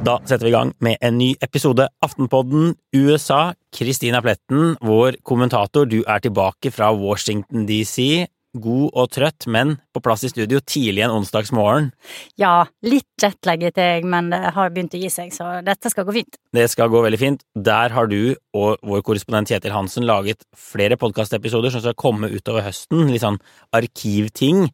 Da setter vi i gang med en ny episode Aftenpodden USA. Kristina Pletten, vår kommentator, du er tilbake fra Washington DC. God og trøtt, men på plass i studio tidlig en onsdagsmorgen. Ja, litt jetlagget jeg, men det har begynt å gi seg, så dette skal gå fint. Det skal gå veldig fint. Der har du og vår korrespondent Kjetil Hansen laget flere podkastepisoder som skal komme utover høsten, litt sånn arkivting.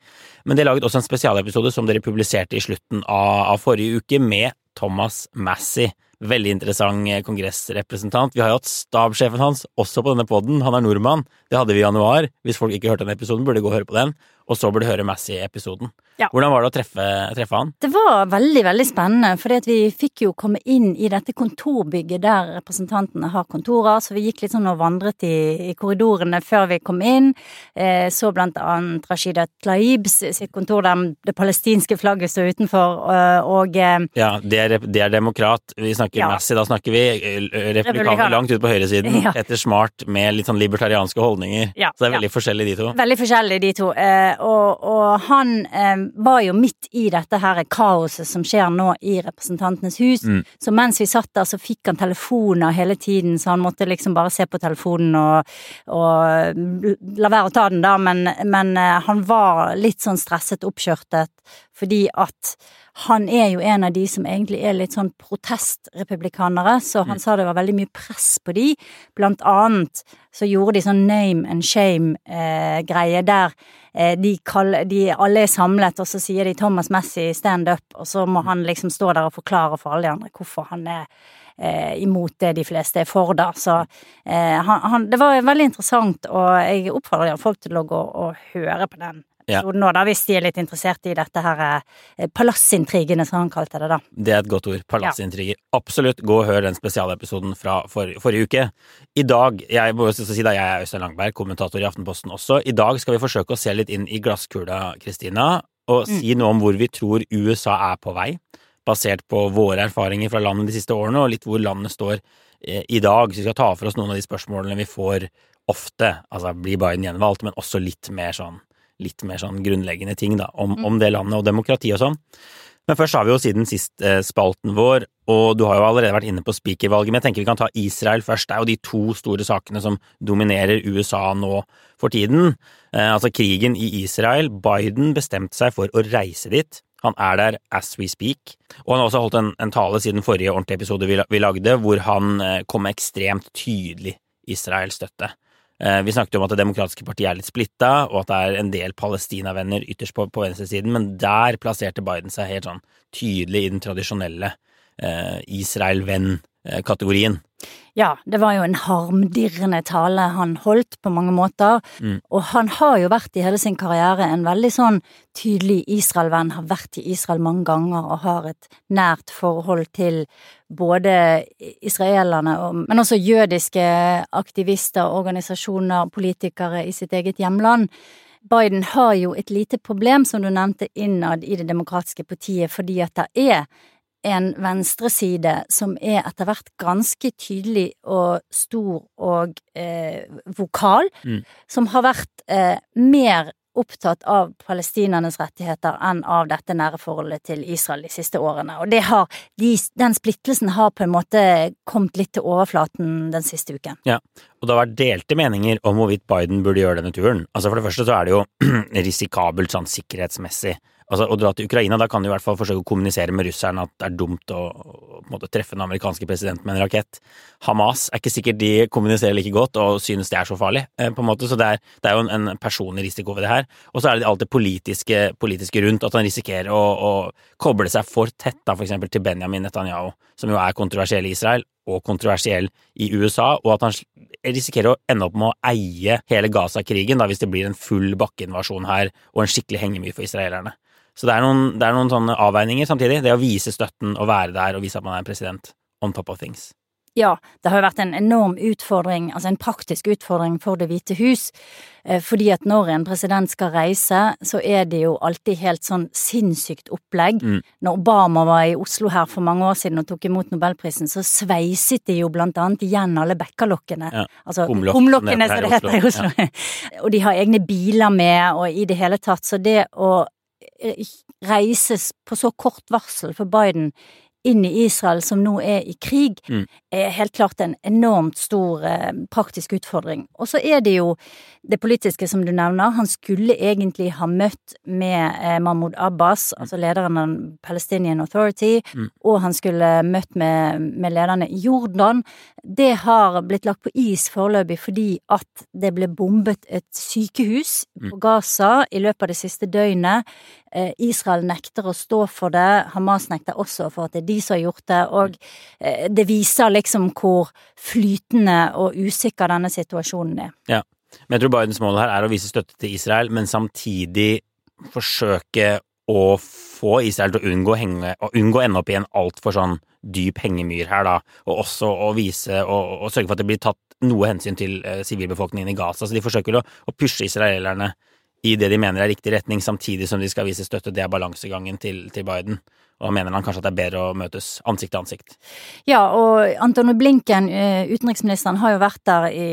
Men de er laget også en spesialepisode som dere publiserte i slutten av, av forrige uke, med Thomas Massey. Veldig interessant eh, kongressrepresentant. Vi har jo hatt stabssjefen hans også på denne poden. Han er nordmann. Det hadde vi i januar. Hvis folk ikke hørte den episoden, burde gå og høre på den. Og så burde høre Massey-episoden. Ja. Hvordan var det å treffe, treffe han? Det var veldig, veldig spennende, fordi vi fikk jo komme inn i dette kontorbygget der representantene har kontorer, så vi gikk litt sånn og vandret i, i korridorene før vi kom inn. Eh, så blant annet Rashida Tlaibs sitt kontor der det palestinske flagget står utenfor, og, og eh, Ja, det er, det er demokrat. Vi snakker Ja. Massey, da snakker vi eh, republikaner langt ute på høyresiden. Ja. etter Smart med litt sånn libertarianske holdninger. Ja, Så det er veldig forskjellig, de to. Veldig forskjellig de to. Eh, og, og han eh, var jo midt i dette her kaoset som skjer nå i Representantenes hus. Mm. Så mens vi satt der, så fikk han telefoner hele tiden, så han måtte liksom bare se på telefonen og, og la være å ta den, da. Men, men eh, han var litt sånn stresset, oppkjørtet, fordi at han er jo en av de som egentlig er litt sånn protestrepublikanere, så han sa det var veldig mye press på de. Blant annet så gjorde de sånn name and shame-greie der eh, de, kaller, de alle er samlet, og så sier de Thomas Messi stand up, og så må han liksom stå der og forklare for alle de andre hvorfor han er eh, imot det de fleste er for, da. Så eh, han, han, det var veldig interessant, og jeg oppfordrer folk til å gå og høre på den. Episoden nå, da, hvis de er litt interessert i dette her eh, palassintrigene, som han kalte det, da. Det er et godt ord. Palassintriger. Absolutt, gå og hør den spesialepisoden fra for, forrige uke. I dag, jeg må også si da, jeg er Øystein Langberg, kommentator i Aftenposten også. I dag skal vi forsøke å se litt inn i glasskula, Kristina, og si noe om hvor vi tror USA er på vei, basert på våre erfaringer fra landet de siste årene, og litt hvor landet står eh, i dag. Så vi skal ta for oss noen av de spørsmålene vi får ofte, altså blir Biden gjenvalgt, men også litt mer sånn litt mer sånn grunnleggende ting da, om, om det landet og demokrati og sånn. Men først har vi jo siden sist eh, spalten vår, og du har jo allerede vært inne på speakervalget, men jeg tenker vi kan ta Israel først. Det er jo de to store sakene som dominerer USA nå for tiden. Eh, altså krigen i Israel. Biden bestemte seg for å reise dit. Han er der as we speak, og han har også holdt en, en tale siden forrige ordentlige episode vi, vi lagde, hvor han eh, kom med ekstremt tydelig Israel-støtte. Eh, Vi snakket om at Det demokratiske partiet er litt splitta, og at det er en del palestinavenner ytterst på, på venstresiden, men der plasserte Biden seg helt sånn tydelig i den tradisjonelle Israel-venn-kategorien. Ja, det var jo en harmdirrende tale han holdt på mange måter, Mm. og han har jo vært i hele sin karriere en veldig sånn tydelig Israel-venn, har vært i Israel mange ganger og har et nært forhold til både israelerne, men også jødiske aktivister, organisasjoner, politikere i sitt eget hjemland. Biden har jo et lite problem, som du nevnte, innad i Det demokratiske partiet, fordi at det er en venstreside som er etter hvert ganske tydelig og stor og eh, vokal, Mm. som har vært eh, mer opptatt av palestinernes rettigheter enn av dette nære forholdet til Israel de siste årene. Og det har, de, den splittelsen har på en måte kommet litt til overflaten den siste uken. Ja, og det har vært delte meninger om hvorvidt Biden burde gjøre denne turen. Altså For det første så er det jo risikabelt sånn sikkerhetsmessig. Altså Å dra til Ukraina, da kan du i hvert fall forsøke å kommunisere med russerne at det er dumt å, å måte, treffe den amerikanske presidenten med en rakett. Hamas er ikke sikkert de kommuniserer like godt og synes det er så farlig, eh, på en måte. Så det er, det er jo en, en personlig risiko ved det her. Og så er det alt det politiske, politiske rundt, at han risikerer å, å koble seg for tett da, for eksempel til Benjamin Netanyahu, som jo er kontroversiell i Israel, og kontroversiell i USA, og at han risikerer å ende opp med å eie hele Gaza-krigen hvis det blir en full bakkeinvasjon her og en skikkelig hengemyr for israelerne. Så det er, noen, det er noen sånne avveininger samtidig. Det å vise støtten og være der og vise at man er en president on top of things. Ja, det har jo vært en enorm utfordring, altså en praktisk utfordring for Det hvite hus. Eh, fordi at når en president skal reise, så er det jo alltid helt sånn sinnssykt opplegg. Mm. Når Obama var i Oslo her for mange år siden og tok imot nobelprisen, så sveiset de jo blant annet igjen alle bekkalokkene. Ja, Altså kumlokk, kumlokkene, som det heter i Oslo. Og de har egne biler med, og i det hele tatt. Så det å eh, reises på så kort varsel for Biden inn i Israel, som nå er i krig, Mm. er helt klart en enormt stor eh, praktisk utfordring. Og så er det jo det politiske, som du nevner. Han skulle egentlig ha møtt med eh, Mahmoud Abbas, altså lederen av Palestinian Authority, Mm. og han skulle møtt med, med lederne i Jordan. Det har blitt lagt på is foreløpig fordi at det ble bombet et sykehus Mm. på Gaza i løpet av det siste døgnet. Eh, Israel nekter å stå for det, Hamas nekter også for at det er de som har gjort det, og eh, det viser liksom hvor flytende og usikker denne situasjonen er. Ja. Men jeg tror Bidens mål her er å vise støtte til Israel, men samtidig forsøke å få Israel til å unngå, henge, å unngå ende opp i en altfor sånn dyp hengemyr her, da, og også å vise og, sørge for at det blir tatt noe hensyn til eh, sivilbefolkningen i Gaza. Så de forsøker å, å pushe israelerne i det de mener er riktig retning, samtidig som de skal vise støtte. Det er balansegangen til, til Biden. Og mener han kanskje at det er bedre å møtes ansikt til ansikt. Ja, og Antony Blinken, eh, utenriksministeren, har jo vært der i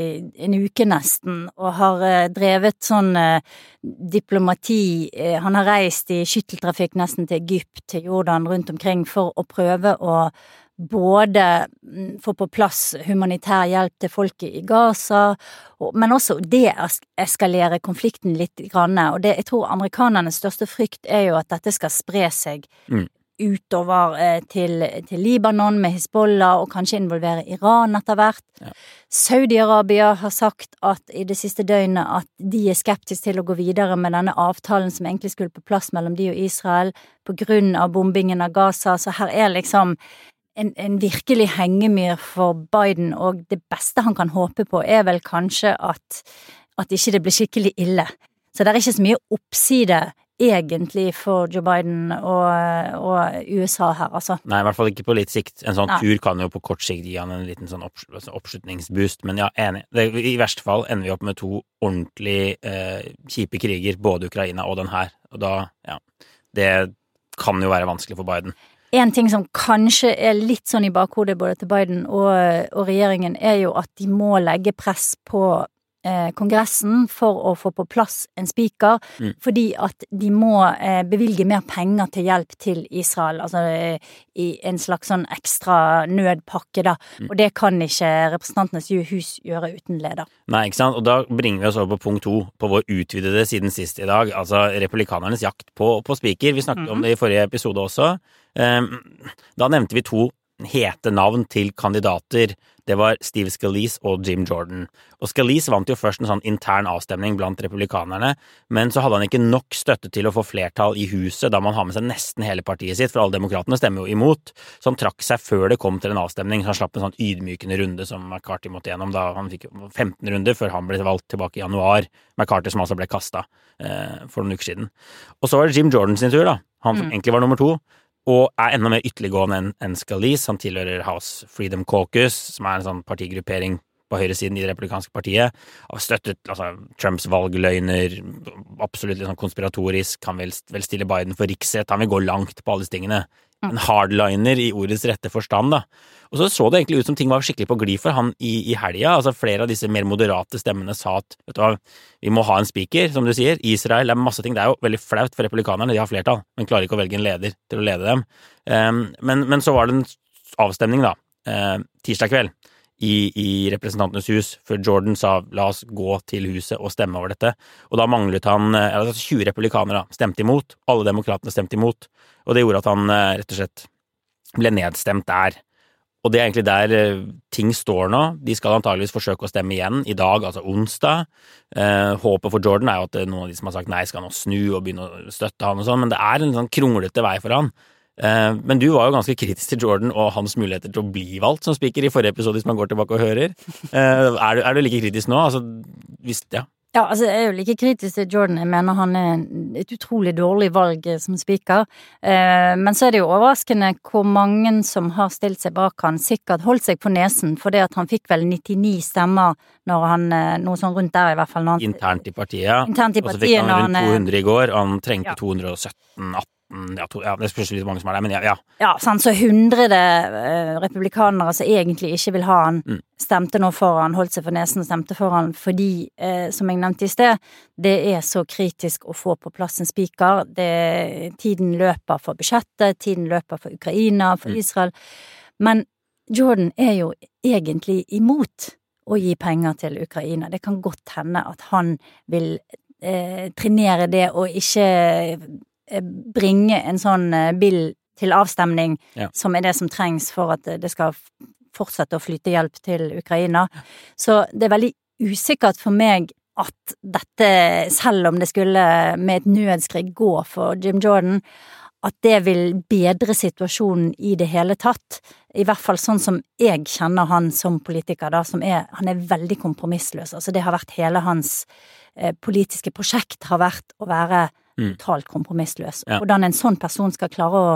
en uke nesten, og har eh, drevet sånn eh, diplomati. Han har reist i skytteltrafikk nesten til Egypt, til Jordan, rundt omkring for å prøve å både mm, få på plass humanitær hjelp til folket i Gaza, men også deeskalere konflikten litt. Grann. Og det, jeg tror amerikanernes største frykt er jo at dette skal spre seg Mm. utover eh, til, til Libanon med Hizbollah, og kanskje involvere Iran etter hvert. Ja. Saudi-Arabia har sagt at i det siste døgnet at de er skeptiske til å gå videre med denne avtalen som egentlig skulle på plass mellom de og Israel, på grunn av bombingen av Gaza, så her er liksom en, en virkelig hengemyr for Biden, og det beste han kan håpe på, er vel kanskje at, at ikke det blir skikkelig ille. Så det er ikke så mye oppside egentlig for Joe Biden og, og USA her, altså. Nei, i hvert fall ikke på litt sikt. En sånn Nei. tur kan jo på kort sikt gi han en liten sånn opps altså oppslutningsboost, men ja, enig. Det, I verste fall ender vi opp med to ordentlig eh, kjipe kriger, både Ukraina og den her, og da, ja Det kan jo være vanskelig for Biden. En ting som kanskje er litt sånn i bakhodet både til Biden og, og regjeringen, er jo at de må legge press på Kongressen for å få på plass en spiker, Mm. fordi at de må eh, bevilge mer penger til hjelp til Israel, altså eh, i en slags sånn ekstra nødpakke, da. Mm. Og det kan ikke Representantenes hus gjøre uten leder. Nei, ikke sant? Og da bringer vi oss over på punkt to på vår utvidede siden sist i dag, altså republikanernes jakt på, på spiker. Vi snakket om det i forrige episode også. Ehm, da nevnte vi to hete navn til kandidater. Det var Steve Scalise og Jim Jordan. Og Scalise vant jo først en sånn intern avstemning blant republikanerne, men så hadde han ikke nok støtte til å få flertall i huset, da man har med seg nesten hele partiet sitt, for alle demokratene stemmer jo imot. Så han trakk seg før det kom til en avstemning, så han slapp en sånn ydmykende runde som McCarthy måtte gjennom da han fikk 15 runder før han ble valgt tilbake i januar. McCarthy som altså ble kasta eh, for noen uker siden. Og så var det Jim Jordan sin tur, da. Han som egentlig var nummer to og er enda mer ytterliggående enn en Scalise. Han tilhører House Freedom Caucus, som er en sånn partigruppering på høyresiden i det republikanske partiet. Har støttet altså, Trumps valgløgner, absolutt litt sånn konspiratorisk. Han vil, vil stille Biden for riksrett, han vil gå langt på alle disse tingene. En hardliner i ordets rette forstand, da. Og så så det egentlig ut som ting var skikkelig på glid for han i, i helga. Altså, flere av disse mer moderate stemmene sa at vet du hva, vi må ha en speaker, som du sier. Israel, er masse ting. Det er jo veldig flaut for republikanerne, de har flertall, men klarer ikke å velge en leder til å lede dem. Um, men, men så var det en avstemning, da, uh, tirsdag kveld. I, I Representantenes hus, før Jordan sa la oss gå til huset og stemme over dette. Og da manglet han eh, altså 20 republikanere stemte imot. Alle demokratene stemte imot. Og det gjorde at han eh, rett og slett ble nedstemt der. Og det er egentlig der eh, ting står nå. De skal antageligvis forsøke å stemme igjen i dag, altså onsdag. Eh, håpet for Jordan er jo at noen av de som har sagt nei, skal nå snu og begynne å støtte han og sånn, men det er en sånn kronglete vei for han. Eh, Men du var jo ganske kritisk til Jordan og hans muligheter til å bli valgt som speaker i forrige episode, hvis man går tilbake og hører. Eh, Er du, er du like kritisk nå? Altså, hvis, ja. Ja, altså jeg er jo like kritisk til Jordan. Jeg mener han er et utrolig dårlig valg som speaker. Eh, men så er det jo overraskende hvor mange som har stilt seg bak han, sikkert holdt seg på nesen, fordi at han fikk vel 99 stemmer når han Noe sånn rundt der, i hvert fall. Han, Internt i partiet. Internt i Og så fikk han rundt er- 200 i går, og han trengte Ja. 217-18 ja, to, ja, Det spørs litt mange som er der, men ja. ja. Ja, sant, så hundrede eh, republikanere som egentlig ikke vil ha han, Mm. stemte nå for han, holdt seg for nesen og stemte for han fordi, eh, som jeg nevnte i sted, det er så kritisk å få på plass en spiker. Tiden løper for budsjettet, tiden løper for Ukraina, for Mm. Israel. Men Jordan er jo egentlig imot å gi penger til Ukraina. Det kan godt hende at han vil eh, trenere det og ikke bringe en sånn eh, bill til avstemning, Ja. som er det som trengs for at det skal fortsette å flyte hjelp til Ukraina. Så det er veldig usikkert for meg at dette, selv om det skulle med et nødskrig gå for Jim Jordan, at det vil bedre situasjonen i det hele tatt. I hvert fall sånn som jeg kjenner han som politiker, da, som er Han er veldig kompromissløs. Altså, det har vært hele hans eh, politiske prosjekt har vært å være Mm. totalt kompromissløs. Ja. Hvordan en sånn person skal klare å,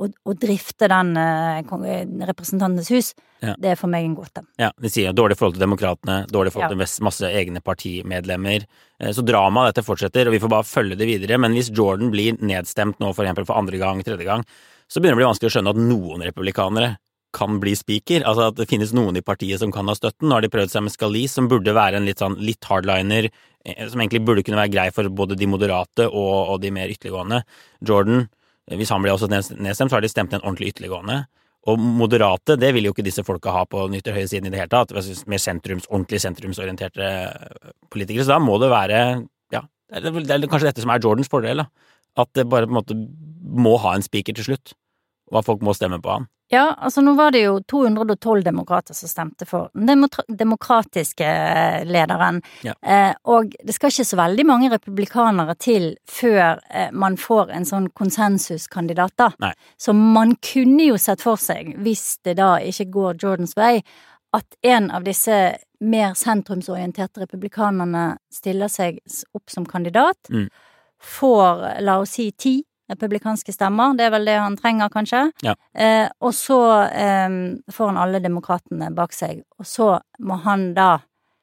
å, å drifte den eh, eh, Representantenes hus, Ja. det er for meg en gåte. Ja, de sier dårlig forhold til demokratene, dårlig forhold til masse- masse egne partimedlemmer. Eh, Så dramaet dette fortsetter, og vi får bare følge det videre. Men hvis Jordan blir nedstemt nå for eksempel for andre gang, tredje gang, så begynner det å bli vanskelig å skjønne at noen republikanere kan bli speaker. Altså at det finnes noen i partiet som kan ha støtten. Nå har de prøvd seg med Scalise, som burde være en litt sånn litt hardliner, som egentlig burde kunne være grei for både de moderate og, og de mer ytterliggående. Jordan, eh, hvis han blir også nedstemt, så har de stemt en ordentlig ytterliggående. Og moderate, det vil jo ikke disse folka ha på ytre høyre siden i det hele tatt. Mer sentrums, ordentlig sentrumsorienterte eh, politikere. Så da må det være Ja, det er kanskje dette som er Jordans fordel, da. At det bare på en måte må ha en spiker til slutt. Og at folk må stemme på han. Ja, altså nå var det jo 212 demokrater som stemte for den demokratiske eh, lederen. Ja. Eh, og det skal ikke så veldig mange republikanere til før eh, man får en sånn konsensuskandidat, da. Nei. Så man kunne jo sett for seg, hvis det da ikke går Jordans vei, at en av disse mer sentrumsorienterte republikanerne stiller seg opp som kandidat, Mm. får, la oss si, ti republikanske stemmer, det er vel det han trenger, kanskje. Ja. Eh, og så eh, får han alle demokratene bak seg, og så må han da,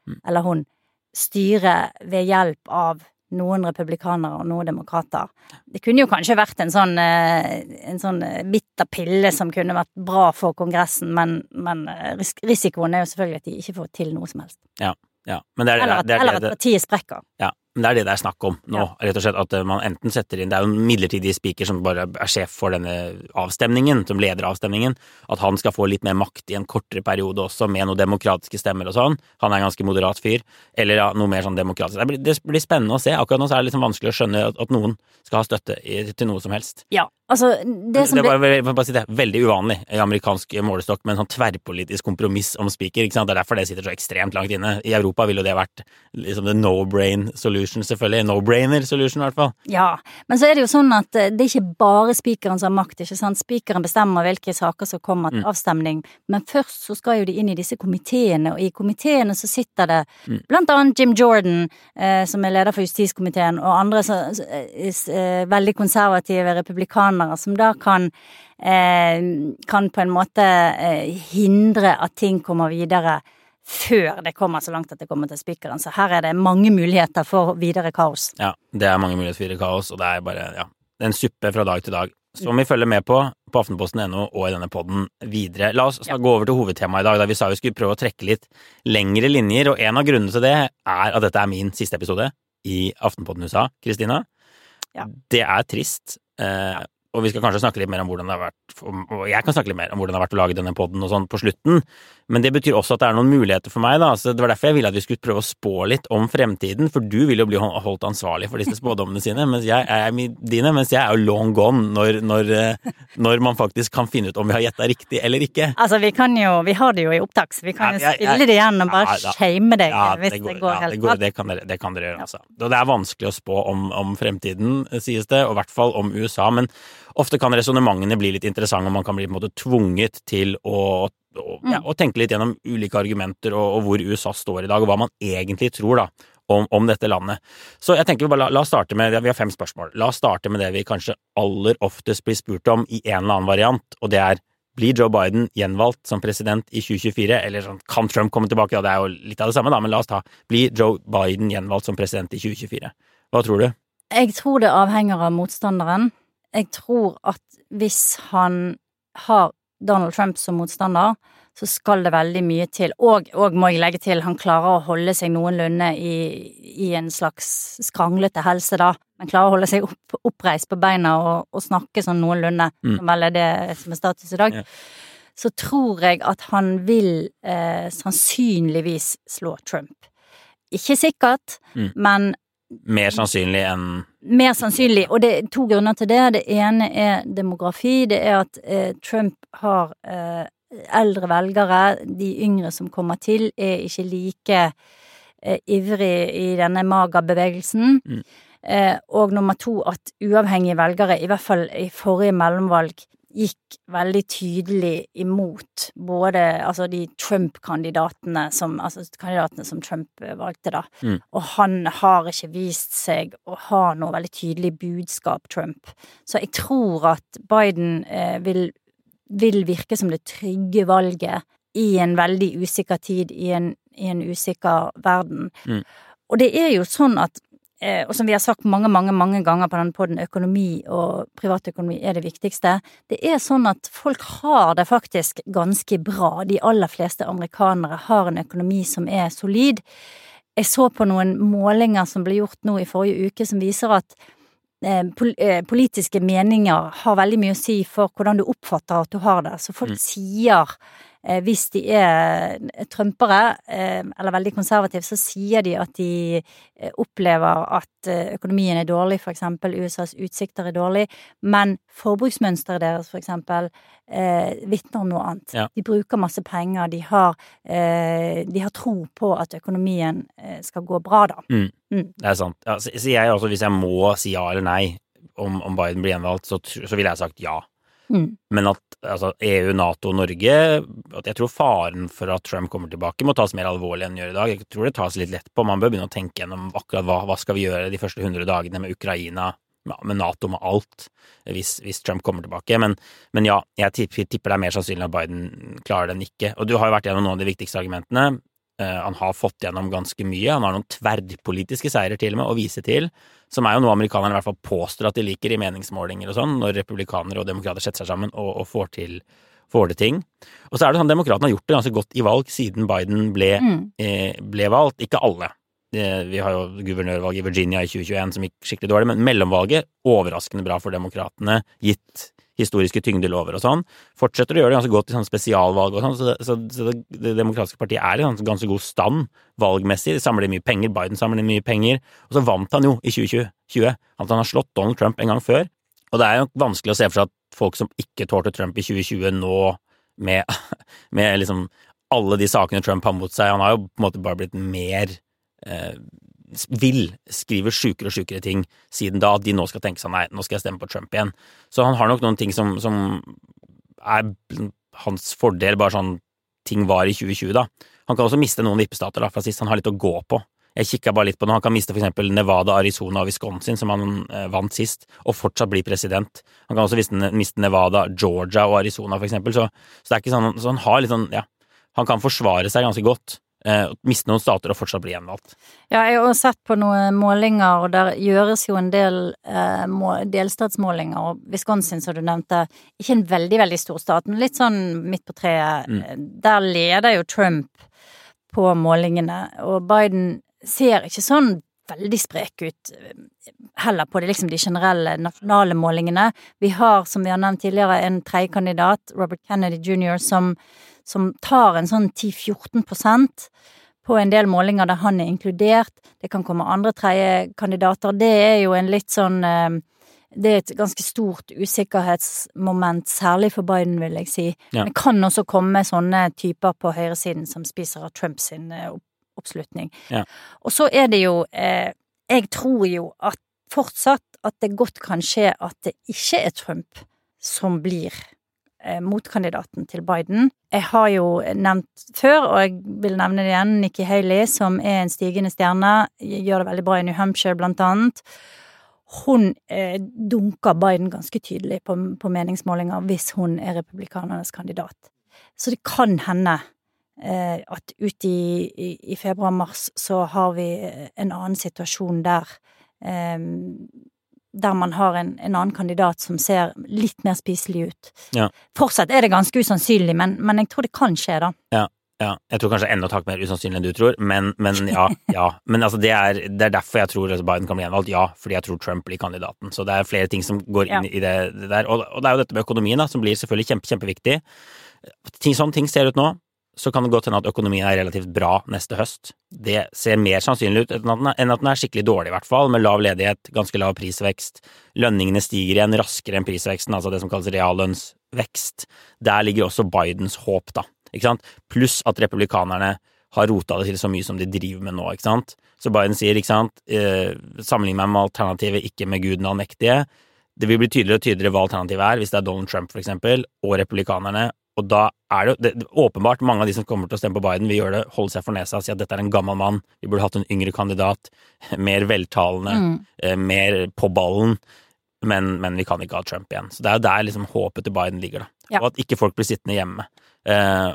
Mm. eller hun, styre ved hjelp av noen republikanere og noen demokrater. Det kunne jo kanskje vært en sånn, eh, en sånn eh, bitter pille som kunne vært bra for Kongressen, men, men eh, risikoen er jo selvfølgelig at de ikke får til noe som helst. Ja. Men det er, Eller at, det, er, eller det, at partiet sprekker. Ja, men det er det det er snakk om nå, rett og slett. At man enten setter inn Det er jo en midlertidig speaker som bare er sjef for denne avstemningen, som leder avstemningen. At han skal få litt mer makt i en kortere periode også, med noen demokratiske stemmer og sånn. Han er en ganske moderat fyr. Eller ja, noe mer sånn demokratisk. Det blir, det blir spennende å se. Akkurat nå så er det liksom vanskelig å skjønne at, at noen skal ha støtte i, til noe som helst. Ja, altså det som det er bare, bare si det, veldig uvanlig i amerikansk målestokk med en sånn tverrpolitisk kompromiss om speaker. ikke sant? Det er derfor det sitter så ekstremt langt inne. I Europa ville jo det vært liksom the no-brain solution, selvfølgelig. No-brainer solution, i hvert fall. Ja, men så er det jo sånn at eh, det er ikke bare spikeren som har makt, ikke sant. Spikeren bestemmer hvilke saker som kommer til Mm. avstemning, men først så skal jo de inn i disse komiteene, og i komiteene så sitter det Mm. blant annet Jim Jordan, eh, som er leder for justiskomiteen, og andre så, eh, eh, veldig konservative republikanere, som da kan eh, kan på en måte eh, hindre at ting kommer videre før det kommer så langt at det kommer til spikeren. Så her er det mange muligheter for videre kaos. Ja, det er mange muligheter for videre kaos, og det er bare ja, en suppe fra dag til dag. Som vi følger med på på aftenposten.no og i denne podden videre. La oss Ja. gå over til hovedtemaet i dag, da vi sa vi skulle prøve å trekke litt lengre linjer, og en av grunnene til det er at dette er min siste episode i Aftenpodden USA, Kristina. Ja. Det er trist, eh, og vi skal kanskje snakke litt mer om hvordan det har vært, og jeg kan snakke litt mer om hvordan det har vært å lage denne podden og sånn på slutten, men det betyr også at det er noen muligheter for meg, da. Så det var derfor jeg ville at vi skulle prøve å spå litt om fremtiden, for du vil jo bli holdt ansvarlig for disse spådommene sine, mens jeg er dine, mens jeg er jo long gone når, når, eh, når man faktisk kan finne ut om vi har gjetta riktig eller ikke. Altså, vi kan jo, vi har det jo i opptak, så vi kan jo Ja, jeg- jeg- spille det igjen og bare Ja, shame deg Ja, hvis det går, ja, helt det, går, bra. det, kan dere, det kan dere gjøre, altså. Og det er vanskelig å spå om, om fremtiden, sies det, og i hvert fall om USA. Men ofte kan resonnementene bli litt interessante, og man kan bli på en måte tvunget til å, å, ja, og, tenke litt gjennom ulike argumenter og, og hvor USA står i dag, og hva man egentlig tror da om, om dette landet. Så jeg tenker bare la, la oss starte med, Vi har fem spørsmål. La oss starte med det vi kanskje aller oftest blir spurt om i en eller annen variant, og det er blir Joe Biden gjenvalgt som president i 2024, eller sånn, kan Trump komme tilbake? Ja, det er jo litt av det samme, da, men la oss ta Blir Joe Biden gjenvalgt som president i 2024? Hva tror du? Jeg tror det avhenger av motstanderen. Jeg tror at hvis han har Donald Trump som motstander, så skal det veldig mye til. Og, og må jeg legge til, han klarer å holde seg noenlunde i, i en slags skranglete helse, da. Men klarer å holde seg opp, oppreist på beina og, og snakke sånn noenlunde, Mm. som vel er det som er status i dag. Ja. Så tror jeg at han vil eh, sannsynligvis slå Trump. Ikke sikkert, Mm. men Mer sannsynlig enn mer sannsynlig, og det er to grunner til det. Det ene er demografi. Det er at eh, Trump har eh, eldre velgere. De yngre som kommer til, er ikke like eh, ivrig i denne magerbevegelsen. Mm. Eh, og nummer to at uavhengige velgere, i hvert fall i forrige mellomvalg, gikk veldig tydelig imot både altså de Trump-kandidatene som Altså kandidatene som Trump eh, valgte, da. Mm. Og han har ikke vist seg å ha noe veldig tydelig budskap, Trump. Så jeg tror at Biden eh, vil, vil virke som det trygge valget i en veldig usikker tid, i en, i en usikker verden. Mm. Og det er jo sånn at og som vi har sagt mange, mange mange ganger på denne podden, økonomi og privatøkonomi er det viktigste. Det er sånn at folk har det faktisk ganske bra. De aller fleste amerikanere har en økonomi som er solid. Jeg så på noen målinger som ble gjort nå i forrige uke, som viser at eh, eh, politiske meninger har veldig mye å si for hvordan du oppfatter at du har det. Så folk Mm. sier eh, hvis de er trumpere, eh, eller veldig konservative, så sier de at de eh, opplever at eh, økonomien er dårlig, for eksempel USAs utsikter er dårlig, men forbruksmønsteret deres, for eksempel, eh, vitner om noe annet. Ja. De bruker masse penger, de har, eh, de har tro på at økonomien eh, skal gå bra, da. Det er sant. Ja, så, så jeg altså, hvis jeg må si ja eller nei om, om Biden blir gjenvalgt, så, så ville jeg sagt ja. Mm. Men at altså, EU, Nato, og Norge At jeg tror faren for at Trump kommer tilbake, må tas mer alvorlig enn gjør i dag. Jeg tror det tas litt lett på. Man bør begynne å tenke gjennom akkurat hva, hva skal vi gjøre de første 100 dagene med Ukraina, med Nato, med alt, hvis, hvis Trump kommer tilbake. Men, men ja, jeg tipper det er mer sannsynlig at Biden klarer det enn ikke. Og du har jo vært gjennom noen av de viktigste argumentene. Uh, han har fått gjennom ganske mye. Han har noen tverrpolitiske seirer til og med å vise til, som er jo noe amerikanerne i hvert fall påstår at de liker i meningsmålinger og sånn, når republikanere og demokrater setter seg sammen og, og får til får det ting. Og så er det sånn, Demokratene har gjort det ganske godt i valg siden Biden ble, Mm. eh, ble valgt. Ikke alle. Eh, vi har jo guvernørvalget i Virginia i 2021 som gikk skikkelig dårlig, men mellomvalget overraskende bra for demokratene, gitt historiske tyngdelover og sånn. Fortsetter å gjøre det ganske godt i sånne spesialvalg og sånn, så, så, så det, demokratiske partiet er i sånn ganske god stand valgmessig. De samler mye penger, Biden samler mye penger, og så vant han jo i 2020. 20, at han har slått Donald Trump en gang før. Og det er jo vanskelig å se for seg at folk som ikke tålte Trump i 2020 nå, med, med liksom alle de sakene Trump har mot seg, han har jo på en måte bare blitt mer eh, vil skrive sjukere og sjukere ting siden da, at de nå skal tenke sånn nei, nå skal jeg stemme på Trump igjen. Så han har nok noen ting som, som er hans fordel, bare sånn ting var i 2020, da. Han kan også miste noen vippestater da, fra sist, han har litt å gå på. Jeg kikka bare litt på noe, han kan miste for eksempel Nevada, Arizona og Wisconsin, som han eh, vant sist, og fortsatt bli president. Han kan også miste Nevada, Georgia og Arizona, for eksempel, så, så det er ikke sånn, så han har litt sånn, ja, han kan forsvare seg ganske godt. Eh, miste noen stater og fortsatt bli gjenvalgt. Ja, jeg har sett på noen målinger, og der gjøres jo en del eh, delstatsmålinger, og Wisconsin, som du nevnte, ikke en veldig, veldig stor stat, men litt sånn midt på treet. Mm. Der leder jo Trump på målingene, og Biden ser ikke sånn veldig sprek ut eh, heller på de, liksom de generelle nasjonale målingene. Vi har, som vi har nevnt tidligere, en tredjekandidat, Robert Kennedy jr., som, som tar en sånn 10-14% på en del målinger der han er inkludert. Det kan komme andre tredjekandidater. Det er jo en litt sånn eh, Det er et ganske stort usikkerhetsmoment, særlig for Biden, vil jeg si. Ja. Det kan også komme sånne typer på høyresiden som spiser av Trumps oppslutning. Ja. Og så er det jo eh, Jeg tror jo at fortsatt at det godt kan skje at det ikke er Trump som blir eh, motkandidaten til Biden. Jeg har jo nevnt før, og jeg vil nevne det igjen, Nikki Haley, som er en stigende stjerne, gjør det veldig bra i New Hampshire, blant annet. Hun eh, dunker Biden ganske tydelig på, på meningsmålinger hvis hun er republikanernes kandidat. Så det kan hende eh, at ut i, i, i februar-mars så har vi en annen situasjon der eh, der man har en, en, annen kandidat som ser litt mer spiselig ut. Ja. Fortsatt er det ganske usannsynlig, men, men, jeg tror det kan skje, da. Ja, ja. Jeg tror kanskje enda et hakk mer usannsynlig enn du tror, men, men ja. ja. Men altså, det er, det er, derfor jeg tror Biden kan bli gjenvalgt, ja. Fordi jeg tror Trump blir kandidaten. Så det er flere ting som går inn i det, det der. Og, og, det er jo dette med økonomien, da, som blir selvfølgelig kjempe, kjempeviktig. Ting, sånn ting ser ut nå så kan det godt hende at økonomien er relativt bra neste høst. Det ser mer sannsynlig ut enn at den er skikkelig dårlig, i hvert fall, med lav ledighet, ganske lav prisvekst. Lønningene stiger igjen raskere enn prisveksten, altså det som kalles reallønnsvekst. Der ligger også Bidens håp, da, ikke sant, pluss at republikanerne har rota det til så mye som de driver med nå, ikke sant. Så Biden sier, ikke sant, eh, sammenlign meg med alternativet, ikke med guden allmektige. Det vil bli tydeligere og tydeligere hva alternativet er, hvis det er Donald Trump, for eksempel, og republikanerne, og da er det, det, det, åpenbart mange av de som kommer til å stemme på Biden, vil gjøre det, holde seg for nesa og si at dette er en gammel mann, vi burde hatt en yngre kandidat, mer veltalende, mm. eh, mer på ballen, men, men, vi kan ikke ha Trump igjen. Så det er jo der liksom håpet til Biden ligger, da. Ja. Og at ikke folk blir sittende hjemme, eh,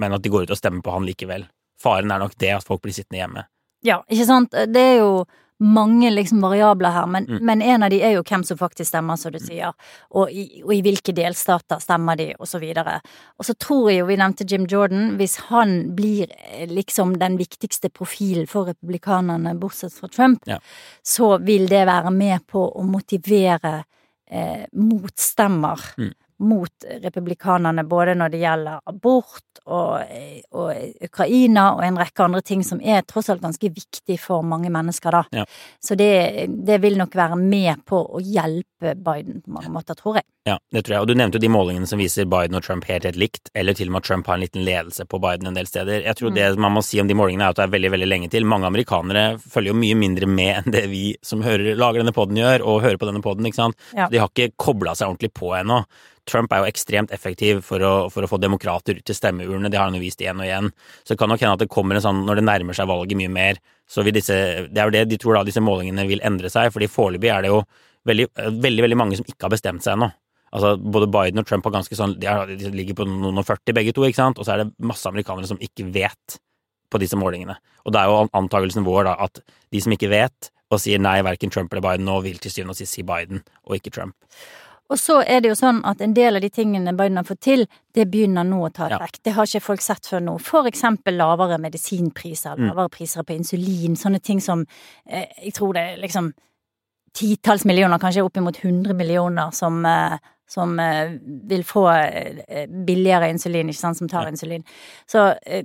men at de går ut og stemmer på han likevel. Faren er nok det at folk blir sittende hjemme. Ja, ikke sant. Det er jo mange liksom variabler her, men, mm. men, en av de er jo hvem som faktisk stemmer, som du mm. sier, og i, og i hvilke delstater stemmer de, og så videre. Og så tror jeg jo, vi nevnte Jim Jordan, hvis han blir eh, liksom den viktigste profilen for republikanerne, bortsett fra Trump, ja. så vil det være med på å motivere eh, motstemmer mm mot republikanerne både når det gjelder abort og, og, Ukraina og en rekke andre ting som er tross alt ganske viktig for mange mennesker, da. Ja. Så det, det, vil nok være med på å hjelpe Biden på mange måter, tror jeg. Ja, det tror jeg. Og du nevnte jo de målingene som viser Biden og Trump helt, helt likt, eller til og med at Trump har en liten ledelse på Biden en del steder. Jeg tror mm. det man må si om de målingene er at det er veldig, veldig lenge til. Mange amerikanere følger jo mye mindre med enn det vi som hører, lager denne poden gjør, og hører på denne poden, ikke sant. Ja. De har ikke kobla seg ordentlig på ennå. Trump er jo ekstremt effektiv for å, for å få demokrater til stemmeurnene, det har han jo vist igjen og igjen. Så det kan nok hende at det kommer en sånn, når det nærmer seg valget mye mer, så vil disse Det er jo det de tror da disse målingene vil endre seg, fordi foreløpig er det jo veldig, veldig, veldig mange som ikke har bestemt seg ennå. Altså, både Biden og Trump har ganske sånn, de, er, de ligger på noen og 40 begge to, ikke sant, og så er det masse amerikanere som ikke vet på disse målingene. Og det er jo antakelsen vår da, at de som ikke vet, og sier nei, verken Trump eller Biden, nå vil til syvende og sist si Biden, og ikke Trump. Og så er det jo sånn at en del av de tingene Biden har fått til, det begynner nå å ta effekt. Ja. Det har ikke folk sett før nå. For eksempel lavere medisinpriser, mm. lavere priser på insulin, sånne ting som eh, Jeg tror det er liksom titalls millioner, kanskje oppimot 100 millioner, som, eh, som eh, vil få eh, billigere insulin, ikke sant, som tar ja. insulin. Så eh,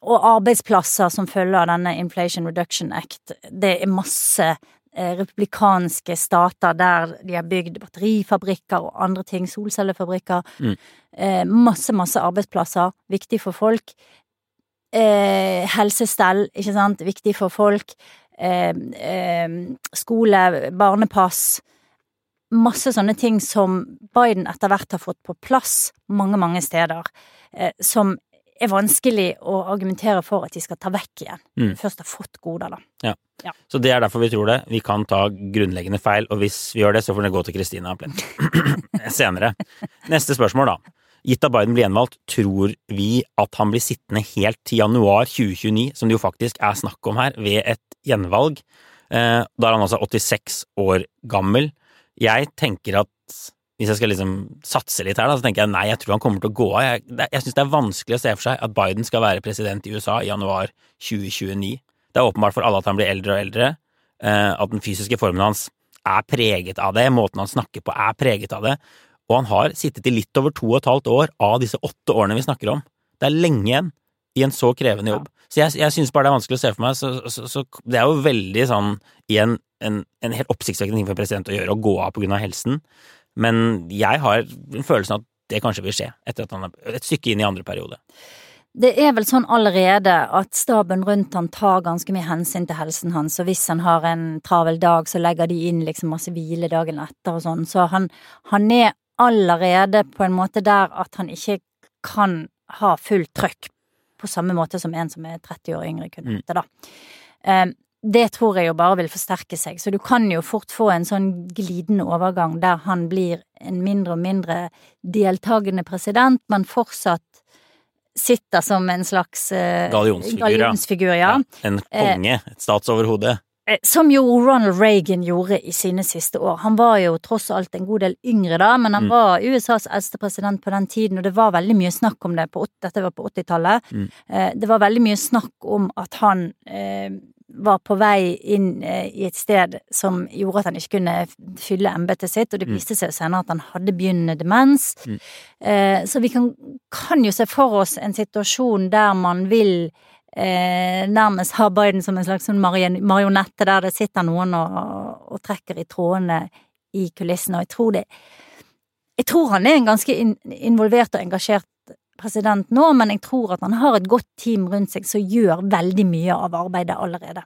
og arbeidsplasser som følger denne Inflation Reduction Act. Det er masse republikanske stater der de har bygd batterifabrikker og andre ting, solcellefabrikker. Mm. Eh, masse, masse arbeidsplasser. Viktig for folk. Eh, helsestell, ikke sant, viktig for folk. Eh, eh, skole, barnepass. Masse sånne ting som Biden etter hvert har fått på plass mange, mange steder. Eh, som er vanskelig å argumentere for at de skal ta vekk igjen. Mm. Først har fått goder, da. Ja. ja. Så det er derfor vi tror det. Vi kan ta grunnleggende feil, og hvis vi gjør det, så får det gå til Kristina senere. Neste spørsmål, da. Gitt at Biden blir gjenvalgt, tror vi at han blir sittende helt til januar 2029, som det jo faktisk er snakk om her, ved et gjenvalg. Eh, da er han altså 86 år gammel. Jeg tenker at hvis jeg skal liksom satse litt her, da, så tenker jeg nei, jeg tror han kommer til å gå av. Jeg, jeg syns det er vanskelig å se for seg at Biden skal være president i USA i januar 2029. Det er åpenbart for alle at han blir eldre og eldre, eh, at den fysiske formen hans er preget av det, måten han snakker på er preget av det, og han har sittet i litt over to og et halvt år av disse åtte årene vi snakker om. Det er lenge igjen i en så krevende jobb. Så jeg, jeg syns bare det er vanskelig å se for meg, så, så, så det er jo veldig sånn i en, en, en helt oppsiktsvekkende ting for en president å gjøre, å gå av på grunn av helsen. Men jeg har en følelse av at det kanskje vil skje etter at han er et stykke inn i andre periode. Det er vel sånn allerede at staben rundt han tar ganske mye hensyn til helsen hans, og hvis han har en travel dag, så legger de inn liksom masse hvile dagen etter og sånn, så han, han er allerede på en måte der at han ikke kan ha fullt trøkk på samme måte som en som er 30 år yngre kunne Mm. hatt det, da. Eh, det tror jeg jo bare vil forsterke seg, så du kan jo fort få en sånn glidende overgang der han blir en mindre og mindre deltakende president, men fortsatt sitter som en slags eh, Gallionsfigur, ja. gallionsfigur, ja. En konge, et statsoverhode. Eh, Som jo Ronald Reagan gjorde i sine siste år. Han var jo tross alt en god del yngre da, men han Mm. var USAs eldste president på den tiden, og det var veldig mye snakk om det på, dette var på 80-tallet. Mm. Eh, Det var veldig mye snakk om at han eh, var på vei inn eh, i et sted som gjorde at han ikke kunne fylle embetet sitt, og det Mm. viste seg senere at han hadde begynnende demens. Mm. Eh, Så vi kan, kan jo se for oss en situasjon der man vil eh, nærmest ha Biden som en slags sånn marionette der det sitter noen og, og trekker i trådene i kulissene, og jeg tror det Jeg tror han er en ganske in, involvert og engasjert president nå, men jeg tror at han har et godt team rundt seg som gjør veldig mye av arbeidet allerede.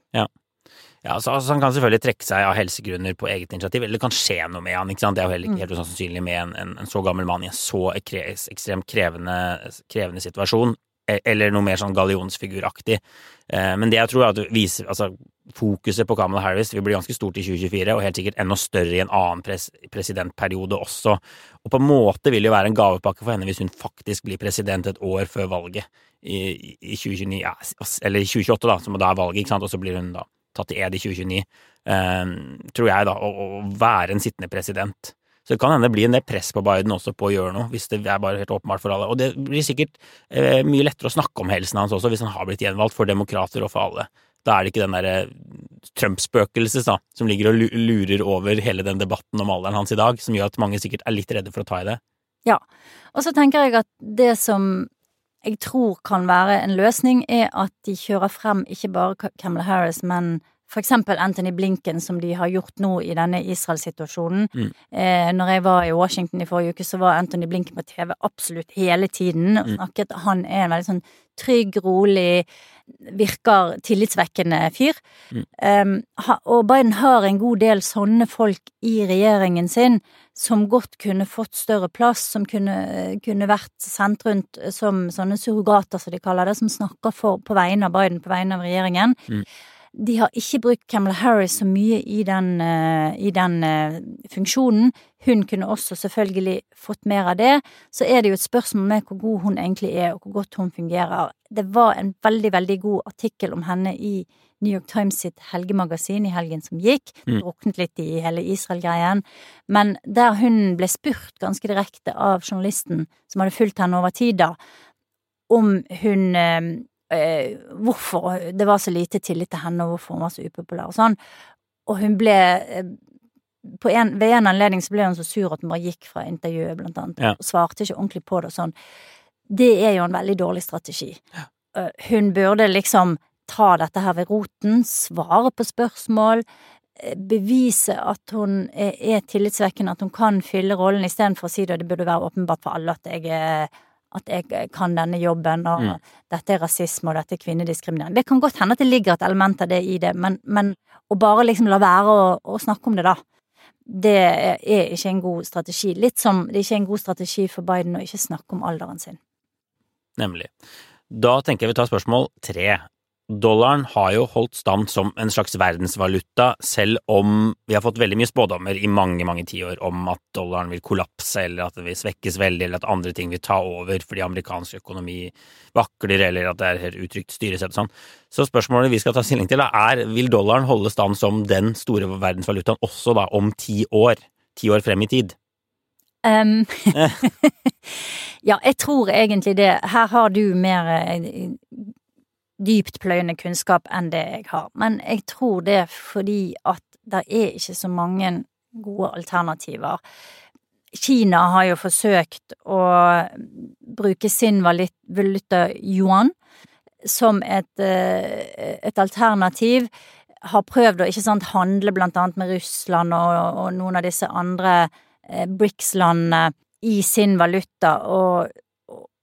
Ja, så, altså, Han kan selvfølgelig trekke seg av helsegrunner på eget initiativ, eller det kan skje noe med han. ikke sant? Det er jo heller ikke helt usannsynlig med en, en, en så gammel mann i en så ekstremt krevende, krevende situasjon. e- Eller noe mer sånn gallionsfiguraktig. Eh, Men det jeg tror er at du viser, altså, fokuset på Kamala Harris vil bli ganske stort i 2024, og helt sikkert enda større i en annen pres presidentperiode også. Og på en måte vil det jo være en gavepakke for henne hvis hun faktisk blir president et år før valget i, i 2029, ja, eller i 2028, da, som da er valget, ikke sant, og så blir hun da tatt i ed i 2029, um, tror jeg, da, å, å være en sittende president. Så det kan hende det blir en del press på Biden også på å gjøre noe, hvis det er bare helt åpenbart for alle. Og det blir sikkert eh, mye lettere å snakke om helsen hans også, hvis han har blitt gjenvalgt for demokrater og for alle. Da er det ikke den derre Trump-spøkelset som ligger og lurer over hele den debatten om alderen hans i dag, som gjør at mange sikkert er litt redde for å ta i det. Ja, og så tenker jeg at det som jeg tror kan være en løsning, er at de kjører frem ikke bare Kamala Harris, men for eksempel Anthony Blinken, som de har gjort nå i denne Israel-situasjonen. Mm. Eh, når jeg var i Washington i forrige uke, så var Anthony Blinken på TV absolutt hele tiden og Mm. snakket. Han er en veldig sånn trygg, rolig, virker tillitsvekkende fyr. Mm. Um, ha, og Biden har en god del sånne folk i regjeringen sin som godt kunne fått større plass, som kunne, kunne vært sendt rundt som sånne surrogater, som de kaller det, som snakker for, på vegne av Biden, på vegne av regjeringen. Mm. De har ikke brukt Kamala Harris så mye i den, eh, i den eh, funksjonen. Hun kunne også selvfølgelig fått mer av det. Så er det jo et spørsmål med hvor god hun egentlig er, og hvor godt hun fungerer. Det var en veldig, veldig god artikkel om henne i New York Times sitt helgemagasin i helgen som gikk. Mm. Druknet litt i hele Israel-greien. Men der hun ble spurt ganske direkte av journalisten som hadde fulgt henne over tid, da, om hun eh, Hvorfor det var så lite tillit til henne, og hvorfor hun var så upopulær og sånn. Og hun ble eh, på en, Ved en anledning så ble hun så sur at hun bare gikk fra intervjuet, blant annet, Ja. og svarte ikke ordentlig på det og sånn. Det er jo en veldig dårlig strategi. Eh, Hun burde liksom ta dette her ved roten, svare på spørsmål, eh, bevise at hun er, er tillitsvekkende, at hun kan fylle rollen, istedenfor å si det, det burde være åpenbart for alle at jeg, eh, at jeg kan denne jobben, og Mm. dette er rasisme, og dette er kvinnediskriminering. Det kan godt hende at det ligger et element av det i det, men, men å bare liksom la være å, å snakke om det, da. Det er er ikke en god strategi. Litt som det er ikke en god strategi for Biden å ikke snakke om alderen sin. Nemlig. Da tenker jeg vi tar spørsmål tre. Dollaren har jo holdt stand som en slags verdensvaluta, selv om vi har fått veldig mye spådommer i mange, mange tiår om at dollaren vil kollapse, eller at det vil svekkes veldig, eller at andre ting vil ta over fordi amerikansk økonomi vakler, eller at det er helt utrygt styresett og sånn. Så spørsmålet vi skal ta stilling til, er vil dollaren holde stand som den store verdensvalutaen også da om ti år? Ti år frem i tid? Um, ja, jeg tror egentlig det. Her har du mer eh, dyptpløyende kunnskap enn det jeg har. Men jeg tror det fordi at det er ikke så mange gode alternativer. Kina har jo forsøkt å bruke sin valuta yuan som et, eh, et alternativ. Har prøvd å ikke sant, handle blant annet med Russland og, og noen av disse andre eh, BRICS-landene i sin valuta, og,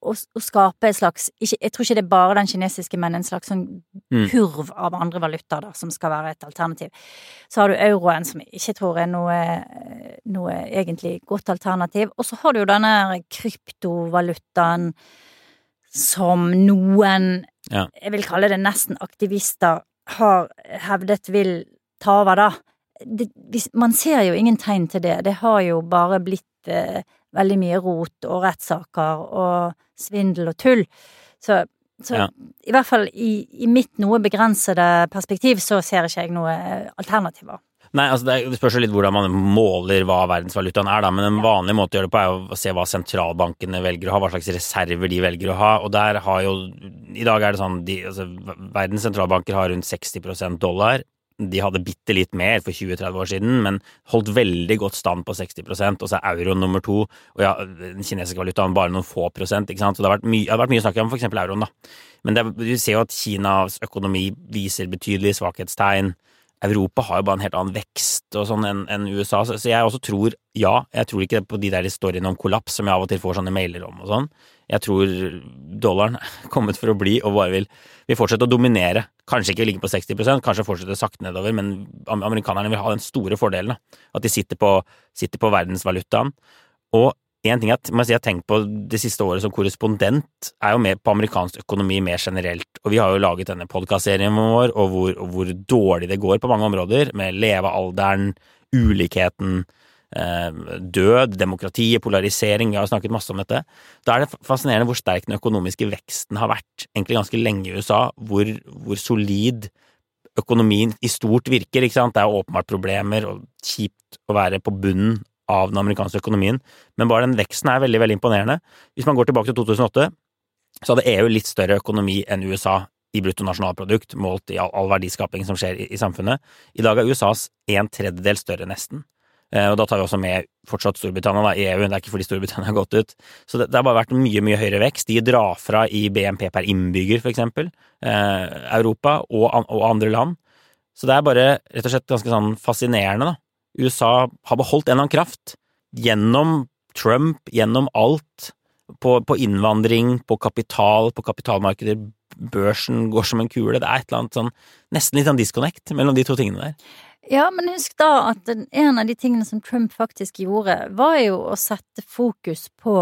og, å, skape et slags ikke, Jeg tror ikke det er bare den kinesiske, men en slags sånn Mm. kurv av andre valutaer da, som skal være et alternativ. Så har du euroen, som jeg ikke tror er noe, noe egentlig godt alternativ. Og så har du jo denne kryptovalutaen som noen, Ja. jeg vil kalle det nesten aktivister, har hevdet vil ta over, da. Det, man ser jo ingen tegn til det. Det har jo bare blitt eh, veldig mye rot og rettssaker og svindel og tull. Så, så Ja. i hvert fall i, i mitt noe begrensede perspektiv så ser ikke jeg noe eh, alternativer. Nei, altså det, spørs jo litt hvordan man måler hva verdensvalutaen er, da. Men en vanlig måte å gjøre det på er å se hva sentralbankene velger å ha, hva slags reserver de velger å ha. Og der har jo I dag er det sånn de, altså, Verdens sentralbanker har rundt 60% dollar. De hadde bitte litt mer for 20-30 år siden, men holdt veldig godt stand på 60% og så er euro nummer to. Og ja, den kinesiske valutaen bare noen få prosent, ikke sant. Så det har vært mye, har vært mye snakk om for eksempel euroen, da. Men det, vi ser jo at Kinas økonomi viser betydelige svakhetstegn. Europa har jo bare en helt annen vekst og sånn enn en USA, så, så jeg også tror, ja, jeg tror ikke på de der historiene om kollaps som jeg av og til får sånne mailer om og sånn. Jeg tror dollaren er kommet for å bli og bare vil, vil fortsette å dominere. Kanskje ikke ligge på 60% kanskje fortsette sakte nedover, men amerikanerne vil ha den store fordelen, da. At de sitter på, sitter på verdensvalutaen. Og en ting jeg jeg har tenkt på det siste året som korrespondent, er jo med på amerikansk økonomi mer generelt. Og vi har jo laget denne podkastserien vår, og hvor, og hvor dårlig det går på mange områder, med levealderen, ulikheten, eh, død, demokratiet, polarisering, vi har jo snakket masse om dette. Da er det fascinerende hvor sterk den økonomiske veksten har vært, egentlig ganske lenge i USA, hvor, hvor solid økonomien i stort virker, ikke sant. Det er åpenbart problemer og kjipt å være på bunnen av den amerikanske økonomien, men bare den veksten er veldig, veldig imponerende. Hvis man går tilbake til 2008, så hadde EU litt større økonomi enn USA i bruttonasjonalprodukt, målt i all, verdiskaping som skjer i, i samfunnet. I dag er USAs en tredjedel større, nesten. Eh, og da tar vi også med fortsatt Storbritannia da, i EU, det er ikke fordi Storbritannia har gått ut. Så det, det har bare vært mye, mye høyere vekst. De drar fra i BNP per innbygger, for eksempel, eh, Europa og, og andre land. Så det er bare rett og slett ganske sånn fascinerende, da. USA har beholdt en eller annen kraft gjennom Trump, gjennom alt. På, på innvandring, på kapital, på kapitalmarkeder. Børsen går som en kule. Det er et eller annet sånn Nesten litt sånn disconnect mellom de to tingene der. Ja, men husk da at en av de tingene som Trump faktisk gjorde, var jo å sette fokus på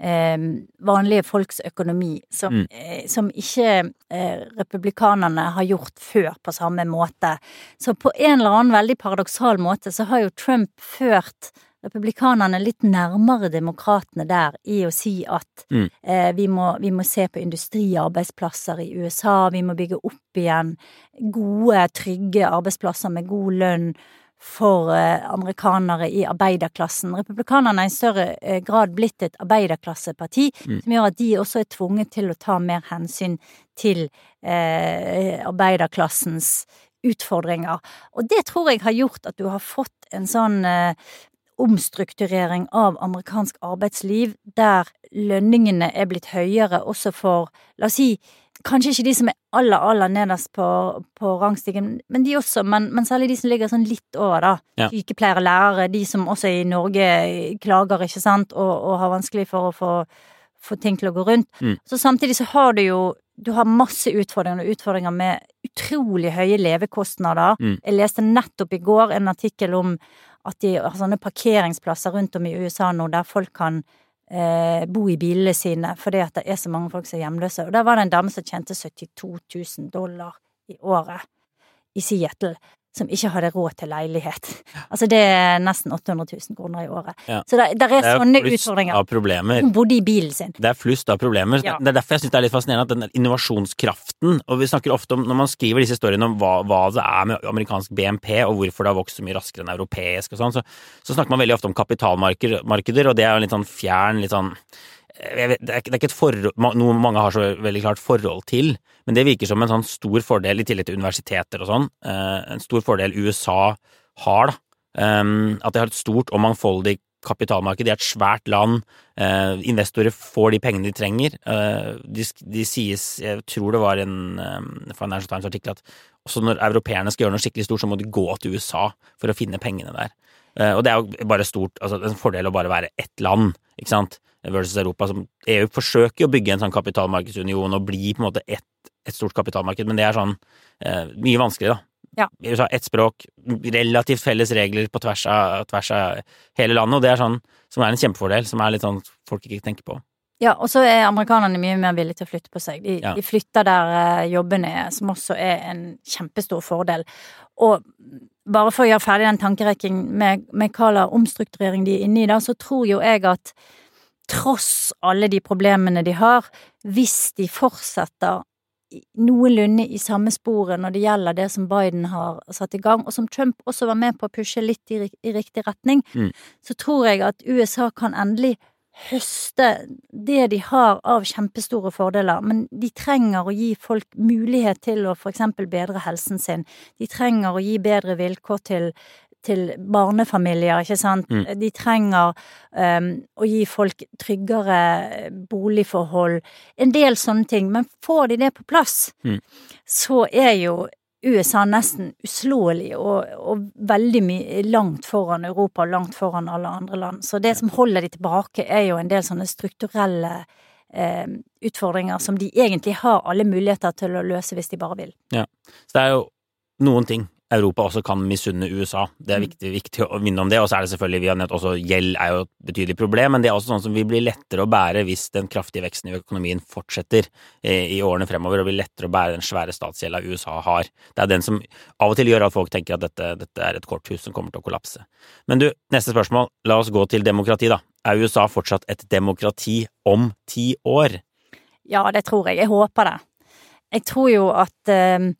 vanlige folks økonomi, som, Mm. eh, som ikke eh, republikanerne har gjort før på samme måte. Så på en eller annen veldig paradoksal måte så har jo Trump ført republikanerne litt nærmere demokratene der i å si at Mm. eh, vi, må, vi må se på industriarbeidsplasser i USA, vi må bygge opp igjen gode, trygge arbeidsplasser med god lønn for eh, amerikanere i arbeiderklassen. Republikanerne er i større eh, grad blitt et arbeiderklasseparti, Mm. som gjør at de også er tvunget til å ta mer hensyn til eh, arbeiderklassens utfordringer. Og det tror jeg har gjort at du har fått en sånn eh, omstrukturering av amerikansk arbeidsliv, der lønningene er blitt høyere også for, la oss si, kanskje ikke de som er aller, aller nederst på, på rangstigen, men de også, men, men særlig de som ligger sånn litt over, da. Ja. Sykepleiere, lærere, de som også i Norge klager, ikke sant, og, og har vanskelig for å få, få ting til å gå rundt. Mm. Så samtidig så har du jo du har masse utfordringer, og utfordringer med utrolig høye levekostnader. Mm. Jeg leste nettopp i går en artikkel om at de har sånne parkeringsplasser rundt om i USA nå der folk kan eh, bo i bilene sine fordi at det er så mange folk som er hjemløse. Og der var det en dame som tjente 72 000 dollar i året i Seattle, som ikke hadde råd til leilighet. Altså det er nesten 800 000 kroner i året. Ja. Så det, der er er sånne utfordringer. av problemer. Hun bodde i bilen sin. Det er flust av problemer. Ja. Det er derfor jeg syns det er litt fascinerende at den innovasjonskraften Og vi snakker ofte om, når man skriver disse historiene om hva, hva det er med amerikansk BNP, og hvorfor det har vokst så mye raskere enn europeisk og sånn, så, så snakker man veldig ofte om kapitalmarkeder, og det er en litt sånn fjern, litt sånn vet, det, er, ikke- et forhold, noe mange har så veldig klart forhold til, men det virker som en sånn stor fordel, i tillegg til universiteter og sånn, eh, en stor fordel USA har, da. Um, at de har et stort og mangfoldig kapitalmarked. De er et svært land. Eh, investorer får de pengene de trenger. Eh, de, de sies Jeg tror det var en Financial Times-artikkel at også når europeerne skal gjøre noe skikkelig stort, så må de gå til USA for å finne pengene der. Og det er jo bare stort Altså en fordel å bare være ett land, ikke sant, versus Europa. Som EU forsøker å bygge en sånn kapitalmarkedsunion og bli på en måte ett et stort kapitalmarked, men det er sånn eh, mye vanskeligere, da. Ja. USA ett språk, relativt felles regler på tvers av, tvers av hele landet, og det er sånn som er en kjempefordel, som er litt sånn folk ikke tenker på. Ja, og så er amerikanerne mye mer villige til å flytte på seg. De, Ja. de flytter der jobben er, som også er en kjempestor fordel. Og bare for å gjøre ferdig den tankerekken med, med hva slags omstrukturering de er inne i, da, så tror jo jeg at tross alle de problemene de har, hvis de fortsetter noenlunde i samme sporet når det gjelder det som Biden har satt i gang, og som Trump også var med på å pushe litt i, i riktig retning, Mm. så tror jeg at USA kan endelig høste det de har av kjempestore fordeler, men de trenger å gi folk mulighet til å for eksempel bedre helsen sin. De trenger å gi bedre vilkår til, til barnefamilier, ikke sant. Mm. De trenger um, å gi folk tryggere boligforhold. En del sånne ting. Men får de det på plass, Mm. så er jo USA nesten uslåelig og, og veldig mye langt foran Europa og langt foran alle andre land. Så det som holder de tilbake, er jo en del sånne strukturelle eh, utfordringer som de egentlig har alle muligheter til å løse hvis de bare vil. Ja, Så det er jo noen ting Europa også kan misunne USA. Det er Mm. viktig, viktig å minne om det. Og så er det selvfølgelig, vi har nevnt også gjeld er jo et betydelig problem, men det er også sånn som vil bli lettere å bære hvis den kraftige veksten i økonomien fortsetter eh, i årene fremover, og blir lettere å bære den svære statsgjelda USA har. Det er den som av og til gjør at folk tenker at dette, dette er et korthus som kommer til å kollapse. Men du, neste spørsmål. La oss gå til demokrati, da. Er USA fortsatt et demokrati om ti år? Ja, det tror jeg. Jeg håper det. Jeg tror jo at eh,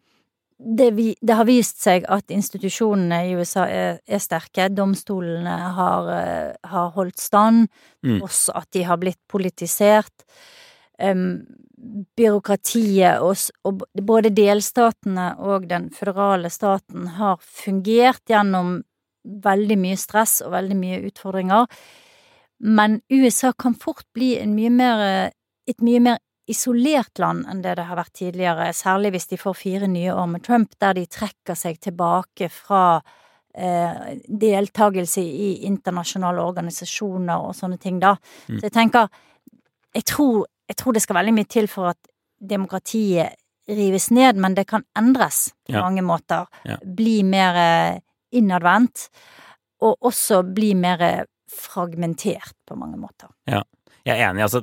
det, vi, det har vist seg at institusjonene i USA er, er sterke. Domstolene har, eh, har holdt stand, Mm. tross at de har blitt politisert. Um, byråkratiet og, og både delstatene og den føderale staten har fungert gjennom veldig mye stress og veldig mye utfordringer. Men USA kan fort bli en mye mer, et mye mer isolert land enn det det har vært tidligere, særlig hvis de får fire nye år med Trump, der de trekker seg tilbake fra eh, deltakelse i internasjonale organisasjoner og sånne ting, da. Mm. Så jeg tenker jeg tror, jeg tror det skal veldig mye til for at demokratiet rives ned, men det kan endres på Ja. mange måter. Ja. Bli mer eh, innadvendt, og også bli mer eh, fragmentert på mange måter. Jeg er enig, altså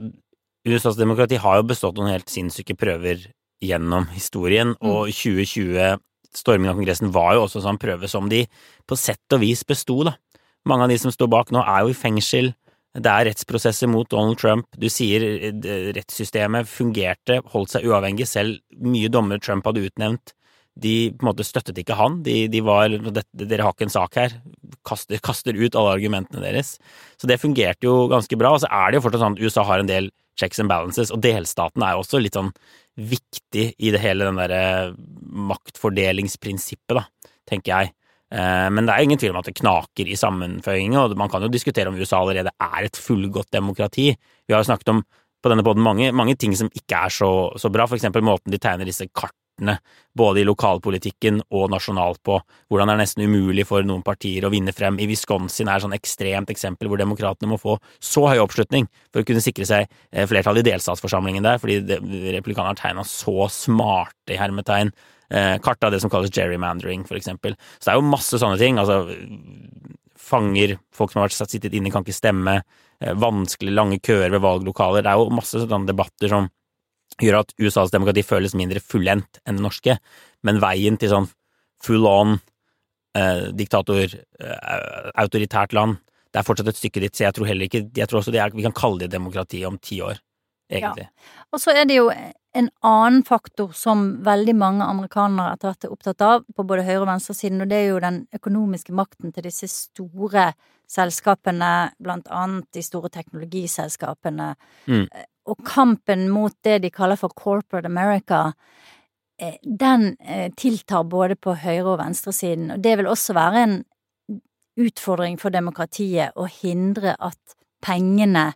USAs demokrati har jo bestått noen helt sinnssyke prøver gjennom historien, og 2020, stormingen av Kongressen, var jo også en sånn prøve som de på sett og vis besto, da. Mange av de som står bak nå, er jo i fengsel. Det er rettsprosesser mot Donald Trump. Du sier eh, rettssystemet fungerte, holdt seg uavhengig, selv mye dommere Trump hadde utnevnt. De på en måte støttet ikke han. De, de var 'Dere har ikke en sak her'. Kaster, kaster ut alle argumentene deres. Så det fungerte jo ganske bra. Og så er det jo fortsatt sånn at USA har en del checks and balances, og delstaten er jo også litt sånn viktig i det hele den derre maktfordelingsprinsippet, da, tenker jeg. Eh, Men det er ingen tvil om at det knaker i sammenføyingen, og man kan jo diskutere om USA allerede er et fullgodt demokrati. Vi har jo snakket om på denne poden mange, mange ting som ikke er så, så bra, for eksempel måten de tegner disse kartene, både i lokalpolitikken og nasjonalt på, hvordan det er nesten umulig for noen partier å vinne frem. I Wisconsin er et sånn ekstremt eksempel hvor demokratene må få så høy oppslutning for å kunne sikre seg eh, flertall i delstatsforsamlingen der, fordi republikanerne har tegna så smarte hermetegn eh, kart av det som kalles gerrymandering, for eksempel. Så det er jo masse sånne ting. altså Fanger, folk som har vært sittet inne, kan ikke stemme. eh, Vanskelig lange køer ved valglokaler. Det er jo masse sånne debatter som gjør at USAs demokrati føles mindre fullendt enn det norske. Men veien til sånn full on eh, diktator, eh, autoritært land, det er fortsatt et stykke dit, så jeg tror heller ikke Jeg tror også det er, vi kan kalle det demokrati om ti år, egentlig. Og så er det jo en annen faktor som veldig mange amerikanere etter hvert er opptatt av, på både høyre- og venstresiden, og det er jo den økonomiske makten til disse store selskapene, blant annet de store teknologiselskapene. Mm. Og kampen mot det de kaller for corporate America, eh, den eh, tiltar både på høyre- og venstresiden, og det vil også være en utfordring for demokratiet å hindre at pengene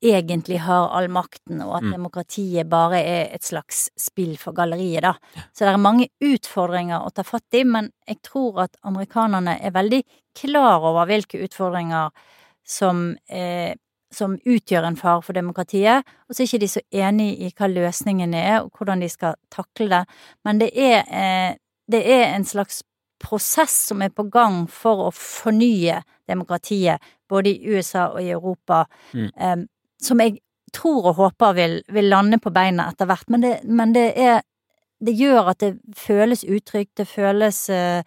egentlig har all makten, og at Mm. demokratiet bare er et slags spill for galleriet, da. Så det er mange utfordringer å ta fatt i, men jeg tror at amerikanerne er veldig klar over hvilke utfordringer som eh, som utgjør en fare for demokratiet, og så er ikke de så enig i hva løsningene er, og hvordan de skal takle det. Men det er, eh, det er en slags prosess som er på gang for å fornye demokratiet, både i USA og i Europa, Mm. eh, som jeg tror og håper vil, vil lande på beina etter hvert. Men det, men det er Det gjør at det føles utrygt, det føles eh,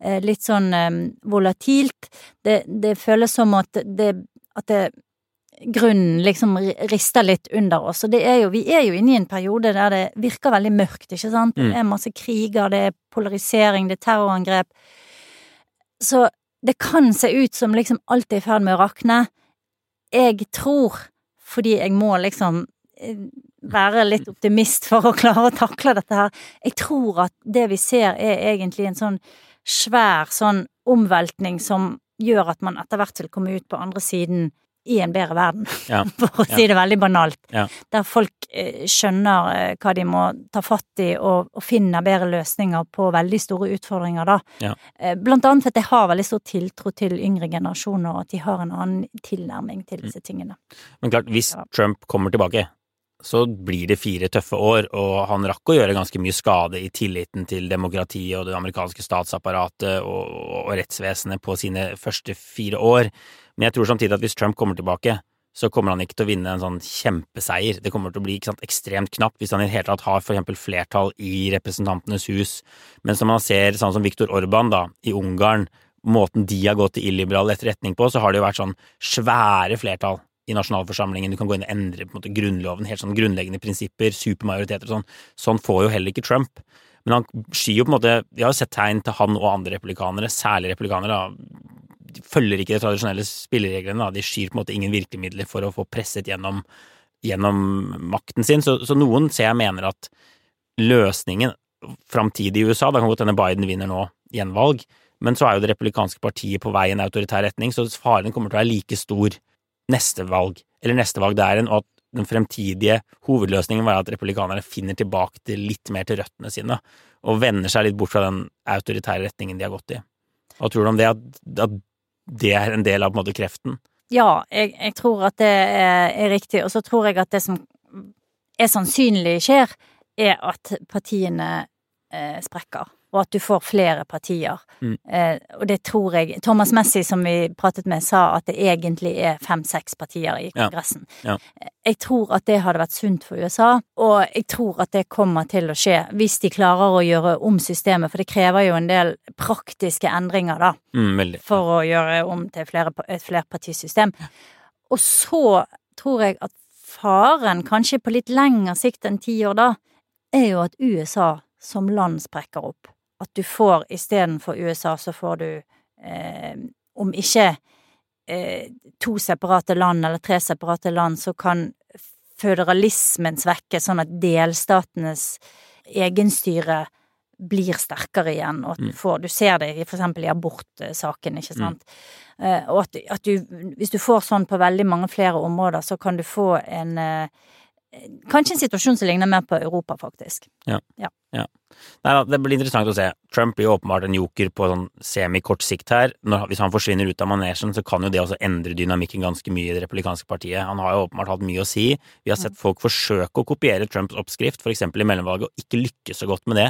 eh, litt sånn eh, volatilt. Det, det føles som at det, at det grunnen liksom rister litt under oss. Og det er jo, vi er jo inne i en periode der det virker veldig mørkt, ikke sant? Det Mm. er masse kriger, det er polarisering, det er terrorangrep. Så det kan se ut som liksom alt er i ferd med å rakne. Jeg tror, fordi jeg må liksom eh, være litt optimist for å klare å takle dette her, jeg tror at det vi ser er egentlig en sånn svær sånn omveltning som gjør at man etter hvert vil komme ut på andre siden i en bedre verden, Ja. for å si det veldig banalt. Ja. Der folk eh, skjønner eh, hva de må ta fatt i, og, og finner bedre løsninger på veldig store utfordringer, da. Ja. Eh, Blant annet at jeg har veldig stor tiltro til yngre generasjoner, og at de har en annen tilnærming til disse tingene. Men klart, hvis. Trump kommer tilbake, så blir det fire tøffe år, og han rakk å gjøre ganske mye skade i tilliten til demokratiet og det amerikanske statsapparatet og, og rettsvesenet på sine første fire år. Men jeg tror samtidig at hvis Trump kommer tilbake, så kommer han ikke til å vinne en sånn kjempeseier. Det kommer til å bli sant, ekstremt knapt hvis han i det hele tatt har for eksempel flertall i Representantenes hus. Men som man ser sånn som Viktor Orban da, i Ungarn, måten de har gått i illiberal etterretning på, så har det jo vært sånn svære flertall i nasjonalforsamlingen. Du kan gå inn og endre på en måte grunnloven, helt sånn grunnleggende prinsipper, supermajoriteter og sånn. Sånn får jo heller ikke Trump. Men han skyr jo på en måte Vi har jo sett tegn til han og andre republikanere, særlig republikanere, da. De følger ikke de tradisjonelle spillereglene, da. De skyr på en måte ingen virkemidler for å få presset gjennom, gjennom makten sin. Så, så noen ser jeg mener at løsningen framtidig i USA Da kan godt hende Biden vinner nå gjenvalg, men så er jo det republikanske partiet på vei i en autoritær retning, så faren kommer til å være like stor neste valg, eller neste valg det er en, og at den fremtidige hovedløsningen var at republikanerne finner tilbake til litt mer til røttene sine, og vender seg litt bort fra den autoritære retningen de har gått i. Hva tror du om det, at, at det er en del av på en måte kreften? Ja, jeg, jeg tror at det er, er riktig, og så tror jeg at det som er sannsynlig skjer, er at partiene eh, sprekker, og at du får flere partier. Mm. Eh, og det tror jeg Thomas Messi, som vi pratet med, sa at det egentlig er fem-seks partier i Kongressen. Ja. Jeg tror at det hadde vært sunt for USA, og jeg tror at det kommer til å skje hvis de klarer å gjøre om systemet, for det krever jo en del praktiske endringer, da Mm, veldig. for å gjøre om til flere, et flerpartisystem. Og så tror jeg at faren, kanskje på litt lengre sikt enn ti år da, er jo at USA som land sprekker opp. At du får istedenfor USA, så får du eh, om ikke eh, to separate land eller tre separate land, så kan føderalismen svekkes, sånn at delstatenes egenstyre blir sterkere igjen, og at du Mm. får Du ser det i for eksempel i abortsaken, ikke sant. Eh, og at, at du Hvis du får sånn på veldig mange flere områder, så kan du få en eh, Kanskje en situasjon som ligner mer på Europa, faktisk. Nei det blir interessant å se. Trump blir jo åpenbart en joker på sånn semikort sikt her. Når, hvis han forsvinner ut av manesjen, så kan jo det også endre dynamikken ganske mye i det republikanske partiet. Han har jo åpenbart hatt mye å si. Vi har sett folk forsøke å kopiere Trumps oppskrift, eksempel i mellomvalget, og ikke lykkes så godt med det.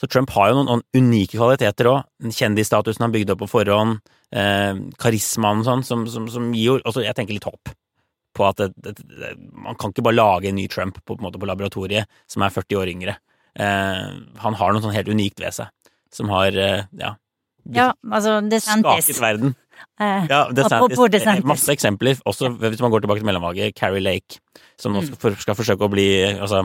Så Trump har jo noen, noen unike kvaliteter òg. Kjendisstatusen han bygde opp på forhånd, eh, karismaen og sånn, som, som, som gir jo også, jeg tenker, litt håp på at det, det, det, man kan ikke bare lage en ny Trump på, på, på laboratoriet som er 40 år yngre. Eh, han har noe sånn helt unikt ved seg, som har eh, ja, Ja, altså DeSantis. skaket verden. Eh, Ja, DeSantis, DeSantis. Masse eksempler, også hvis man går tilbake til mellomvalget. Carrie Lake, som nå skal, for, skal forsøke å bli altså,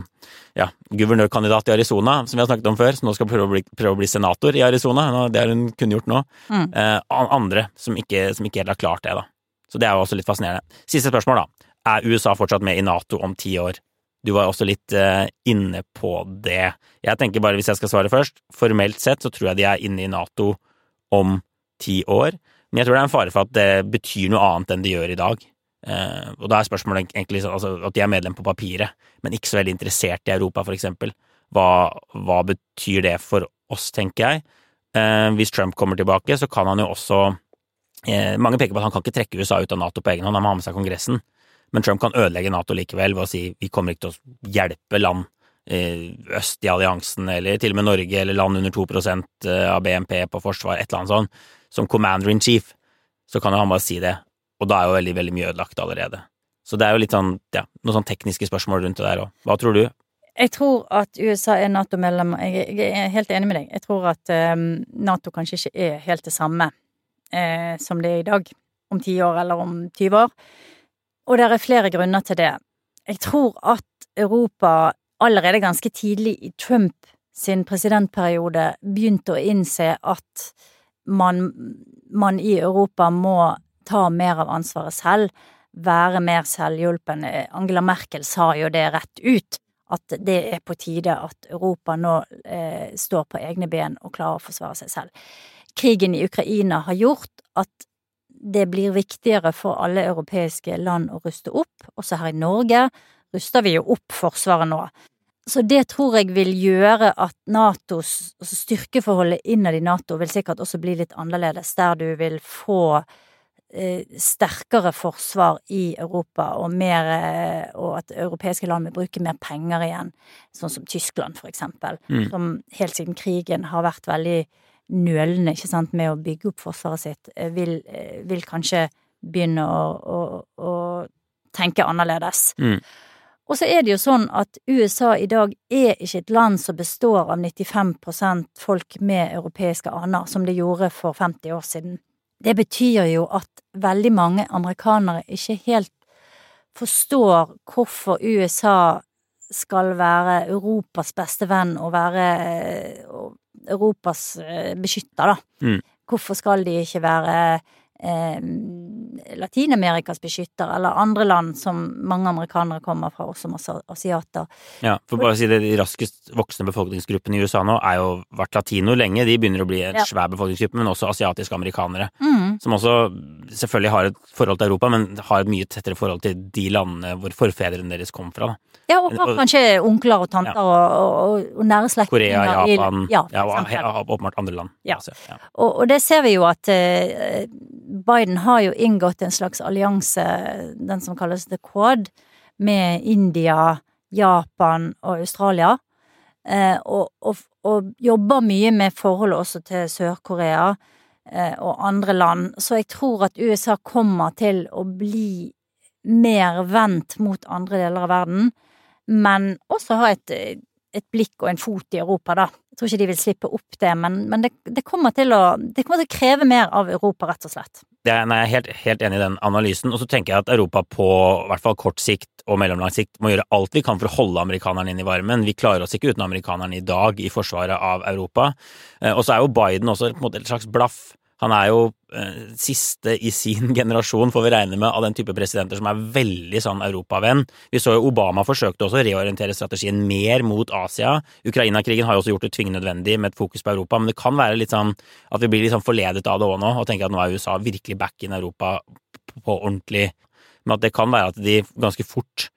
ja, guvernørkandidat i Arizona, som vi har snakket om før, som nå skal prøve å bli, prøve å bli senator i Arizona. Det har hun kunngjort nå. Mm. Eh, andre som ikke, som ikke helt har klart det, da. Så det er jo også litt fascinerende. Siste spørsmål, da. Er USA fortsatt med i Nato om ti år? Du var også litt eh, inne på det. Jeg tenker bare, hvis jeg skal svare først, formelt sett så tror jeg de er inne i Nato om ti år. Men jeg tror det er en fare for at det betyr noe annet enn de gjør i dag. Eh, og da er spørsmålet egentlig altså, at de er medlem på papiret, men ikke så veldig interessert i Europa, for eksempel. Hva, hva betyr det for oss, tenker jeg? Eh, hvis Trump kommer tilbake, så kan han jo også Mange peker på at han kan ikke trekke USA ut av Nato på egen hånd, han må ha med seg Kongressen. Men Trump kan ødelegge Nato likevel ved å si vi kommer ikke til å hjelpe land eh, øst i alliansen, eller til og med Norge, eller land under 2 eh, av BNP på forsvar, et eller annet sånt, som commander in chief, så kan jo han bare si det, og da er jo veldig, veldig mye ødelagt allerede. Så det er jo litt sånn, ja, noen sånn tekniske spørsmål rundt det der òg. Hva tror du? Jeg tror at USA er Nato-medlem. Jeg, er helt enig med deg. Jeg tror at um, Nato kanskje ikke er helt det samme eh, som det er i dag. Om ti år eller om 20 år. Og det er flere grunner til det. Jeg tror at Europa allerede ganske tidlig i Trump sin presidentperiode begynte å innse at man, man i Europa må ta mer av ansvaret selv, være mer selvhjulpen. Angela Merkel sa jo det rett ut, at det er på tide at Europa nå eh, står på egne ben og klarer å forsvare seg selv. Krigen i Ukraina har gjort at det blir viktigere for alle europeiske land å ruste opp. Også her i Norge ruster vi jo opp Forsvaret nå. Så det tror jeg vil gjøre at Natos altså styrkeforholdet innad i Nato vil sikkert også bli litt annerledes, der du vil få eh, sterkere forsvar i Europa, og mer eh, Og at europeiske land vil bruke mer penger igjen, sånn som Tyskland, for eksempel, Mm. som helt siden krigen har vært veldig nølende, ikke sant, med å bygge opp forsvaret sitt, eh, vil, eh, vil kanskje begynne å, å, å tenke annerledes. Mm. Og så er det jo sånn at USA i dag er ikke et land som består av 95% folk med europeiske aner, som det gjorde for 50 år siden. Det betyr jo at veldig mange amerikanere ikke helt forstår hvorfor USA skal være Europas beste venn og være eh, og Europas eh, beskytter, da. Mm. Hvorfor skal de ikke være eh, Latin-Amerikas beskytter, eller andre land som mange amerikanere kommer fra, også som asi- asiater. Ja, for bare å si det, De raskest voksende befolkningsgruppene i USA nå er jo vært latino lenge. De begynner å bli en Ja. svær befolkningsgruppe, men også asiatiske amerikanere. Mm. Som også selvfølgelig har et forhold til Europa, men har et mye tettere forhold til de landene hvor forfedrene deres kom fra. Da. Ja, og har kanskje onkler og tanter Ja. og, og, og nære slektninger Korea, i- Japan, Ja, ja, og åpenbart andre land. Ja. Ja. Og, og det ser vi jo at eh, Biden har jo inngått en slags allianse, den som kalles The Quad, med India, Japan og Australia. Eh, og, og, og jobber mye med forholdet også til Sør-Korea eh, og andre land. Så jeg tror at USA kommer til å bli mer vendt mot andre deler av verden, men også ha et, et blikk og en fot i Europa, da. Jeg tror ikke de vil slippe opp det, men, men det, det, kommer å, det kommer til å kreve mer av Europa, rett og slett. Er, nei, jeg er helt, helt enig i den analysen. Og så tenker jeg at Europa på i hvert fall kort sikt og mellomlang sikt må gjøre alt vi kan for å holde amerikanerne inn i varmen. Vi klarer oss ikke uten amerikanerne i dag i forsvaret av Europa. Eh, Og så er jo Biden også på en måte et slags blaff. Han er jo eh, siste i sin generasjon, får vi regne med, av den type presidenter som er veldig sånn europavenn. Vi så jo Obama forsøkte også å reorientere strategien mer mot Asia. Ukraina-krigen har jo også gjort det tvingende nødvendig med et fokus på Europa, men det kan være litt sånn at vi blir litt sånn forledet av det òg nå, og tenker at nå er USA virkelig back in Europa på ordentlig. Men at det kan være at de ganske fort,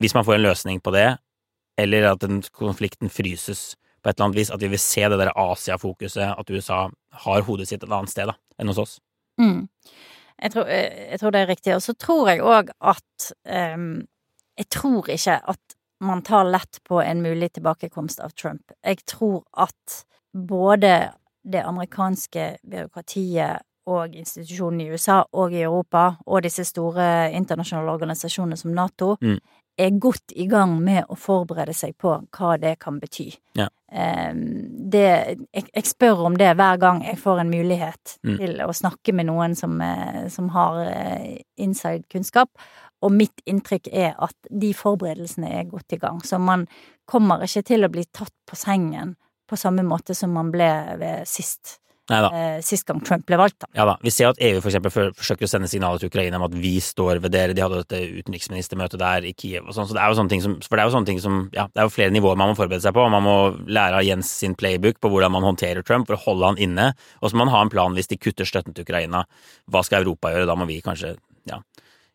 hvis man får en løsning på det, eller at den konflikten fryses på et eller annet vis, at vi vil se det der Asia-fokuset, at USA har hodet sitt et annet sted da, enn hos oss. Mm. Jeg, tror, eh, jeg tror det er riktig. Og så tror jeg òg at um, Jeg tror ikke at man tar lett på en mulig tilbakekomst av Trump. Jeg tror at både det amerikanske byråkratiet og institusjonene i USA og i Europa, og disse store internasjonale organisasjonene som Nato, Mm. Er godt i gang med å forberede seg på hva det kan bety. Ja. Ehm, det, jeg, jeg spør om det hver gang jeg får en mulighet Mm. til å snakke med noen som, eh, som har eh, inside-kunnskap, og mitt inntrykk er at de forberedelsene er godt i gang. Så man kommer ikke til å bli tatt på sengen på samme måte som man ble ved sist. Eh, sist gang Trump ble valgt, da. Ja da. Vi ser at EU for eksempel for- forsøker å sende signaler til Ukraina om at vi står ved dere. De hadde dette utenriksministermøtet der i Kiev og sånn. Så det er jo sånne ting som For det er jo sånne ting som Ja, det er jo flere nivåer man må forberede seg på. Man må lære av Jens sin playbook på hvordan man håndterer Trump for å holde han inne. Og så må man ha en plan hvis de kutter støtten til Ukraina. Hva skal Europa gjøre? Da må vi kanskje ja,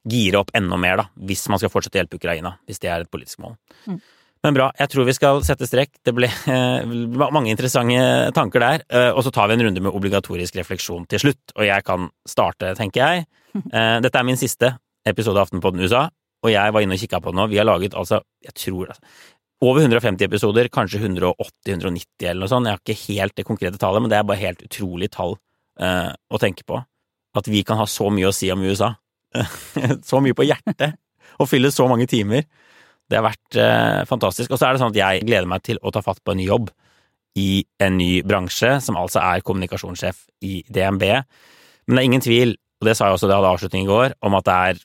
gire opp enda mer, da. Hvis man skal fortsette å hjelpe Ukraina. Hvis det er et politisk mål. Mm. Men bra. Jeg tror vi skal sette strekk. Det ble eh, mange interessante tanker der. Eh, og så tar vi en runde med obligatorisk refleksjon til slutt. Og jeg kan starte, tenker jeg. Eh, dette er min siste. episode av Aftenpodden USA, og jeg var inne og kikka på den nå. Vi har laget altså, jeg tror altså, over 150 episoder, kanskje 180-190 eller noe sånt. Jeg har ikke helt det konkrete tallet, men det er bare helt utrolig tall å tenke på. At vi kan ha så mye å si om USA. så mye på hjertet, og fylle så mange timer. Det har vært eh, fantastisk. Og så er det sånn at jeg gleder meg til å ta fatt på en ny jobb i en ny bransje, som altså er kommunikasjonssjef i DNB. Men det er ingen tvil, og det sa jeg også da jeg hadde avslutning i går, om at det er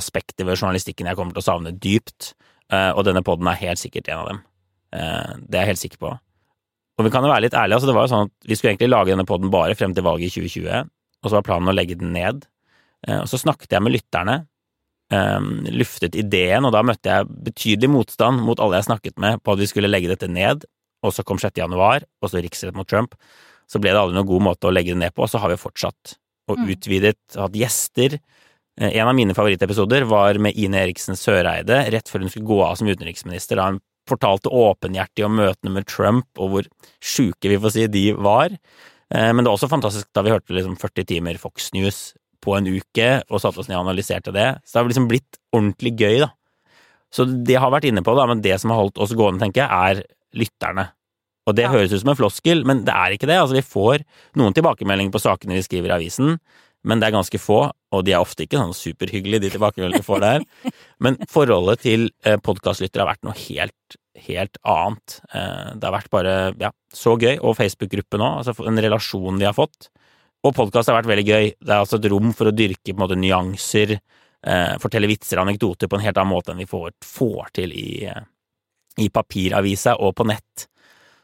aspekter ved journalistikken jeg kommer til å savne dypt, eh, og denne poden er helt sikkert en av dem. Eh, det er jeg helt sikker på. Og vi kan jo være litt ærlige, altså det var jo sånn at vi skulle egentlig lage denne poden bare frem til valget i 2020, og så var planen å legge den ned. Eh, og så snakket jeg med lytterne, luftet ideen, og da møtte jeg betydelig motstand mot alle jeg snakket med på at vi skulle legge dette ned, og så kom 6. januar, og så riksrett mot Trump. Så ble det aldri noen god måte å legge det ned på, og så har vi fortsatt og utvidet, hatt gjester. En av mine favorittepisoder var med Ine Eriksen Søreide rett før hun skulle gå av som utenriksminister, da hun fortalte åpenhjertig om møtene med Trump og hvor sjuke, vi får si, de var. Men det var også fantastisk da vi hørte liksom 40 timer Fox News på en uke og satte oss ned og analyserte det. Så det har liksom blitt ordentlig gøy, da. Så det har vært inne på, da, men det som har holdt oss gående, tenker jeg, er lytterne. Og det ja. høres ut som en floskel, men det er ikke det. Altså, vi får noen tilbakemeldinger på sakene vi skriver i avisen, men det er ganske få, og de er ofte ikke sånn superhyggelige, de tilbakemeldingene vi får der. Men forholdet til eh, podkastlyttere har vært noe helt, helt annet. Eh, det har vært bare, ja, så gøy. Og Facebook-gruppe nå, altså en relasjon vi har fått. Og podkast har vært veldig gøy. Det er altså et rom for å dyrke måte nyanser, eh, fortelle vitser og anekdoter på en helt annen måte enn vi får, får til i, eh, i papiravisa og på nett.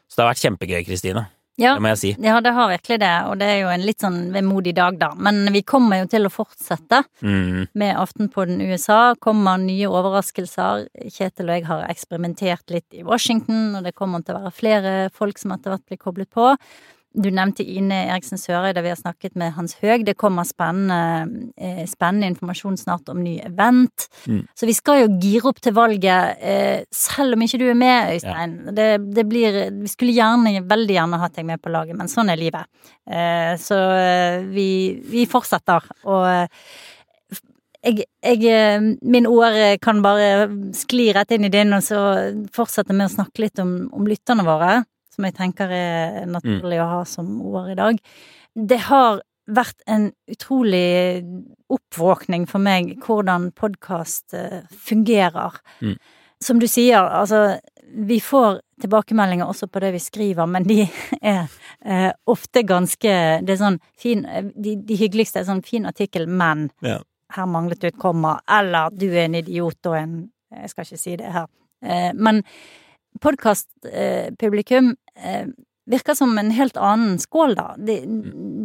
Så det har vært kjempegøy, Kristine. Ja, det må jeg si. Ja, det har virkelig det, og det er jo en litt sånn vemodig dag, da. Men vi kommer jo til å fortsette mm. med Aftenpodden USA. Kommer nye overraskelser. Kjetil og jeg har eksperimentert litt i Washington, og det kommer til å være flere folk som etter hvert blir koblet på. Du nevnte Ine Eriksen Søreide, vi har snakket med Hans Høeg. Det kommer spennende, eh, spennende informasjon snart om ny event. Mm. Så vi skal jo gire opp til valget, eh, selv om ikke du er med, Øystein. Ja. Det, det, blir Vi skulle gjerne, veldig gjerne hatt deg med på laget, men sånn er livet. Eh, så vi, vi fortsetter. Og jeg, jeg, min ord kan bare skli rett inn i din, og så fortsette med å snakke litt om, om lytterne våre som jeg tenker er naturlig mm. å ha som ord i dag. Det har vært en utrolig oppvåkning for meg hvordan podkast eh, fungerer. Mm. Som du sier, altså vi får tilbakemeldinger også på det vi skriver, men de er eh, ofte ganske Det er sånn fin De, de hyggeligste er sånn fin artikkel, men ja. her manglet du et komma, eller du er en idiot og en Jeg skal ikke si det her. Eh, men podkastpublikum eh, virker som en helt annen skål, da. De,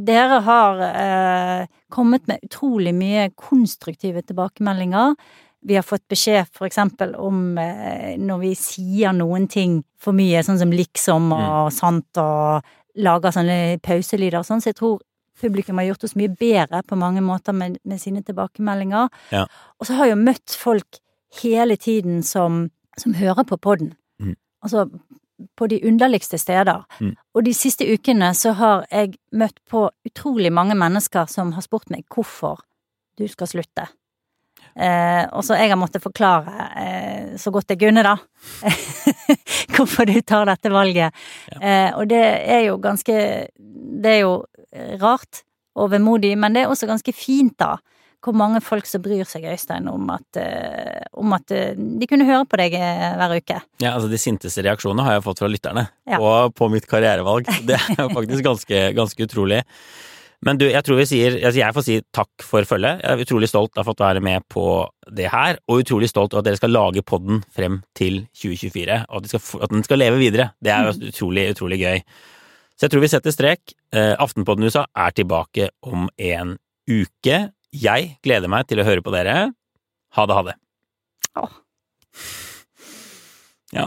dere har eh, kommet med utrolig mye konstruktive tilbakemeldinger. Vi har fått beskjed for eksempel om eh, når vi sier noen ting for mye, sånn som liksom og mm. sant, og lager sånne pauselyder og sånn, så jeg tror publikum har gjort oss mye bedre på mange måter med, med sine tilbakemeldinger. Ja. Og så har jeg jo møtt folk hele tiden som, som hører på podden. Altså på de underligste steder. Mm. Og de siste ukene så har jeg møtt på utrolig mange mennesker som har spurt meg hvorfor du skal slutte. Eh, og så jeg har måttet forklare eh, så godt jeg kunne, da, hvorfor du tar dette valget. Ja. Eh, og det er jo ganske Det er jo rart og vemodig, men det er også ganske fint, da hvor mange folk som bryr seg, Øystein, om at, uh, om at uh, de kunne høre på deg uh, hver uke. Ja, altså de sinteste reaksjonene har jeg fått fra lytterne ja. på, på, mitt karrierevalg. Det er jo faktisk ganske, ganske utrolig. Men du, jeg tror vi sier altså Jeg får si takk for følget. Jeg er utrolig stolt av å ha fått være med på det her, og utrolig stolt av at dere skal lage podden frem til 2024, og at, skal, at den skal leve videre. Det er jo mm. utrolig, utrolig gøy. Så jeg tror vi setter strek. Aftenpodden USA er tilbake om en uke. Jeg gleder meg til å høre på dere. Ha det, ha det. Åh. Ja.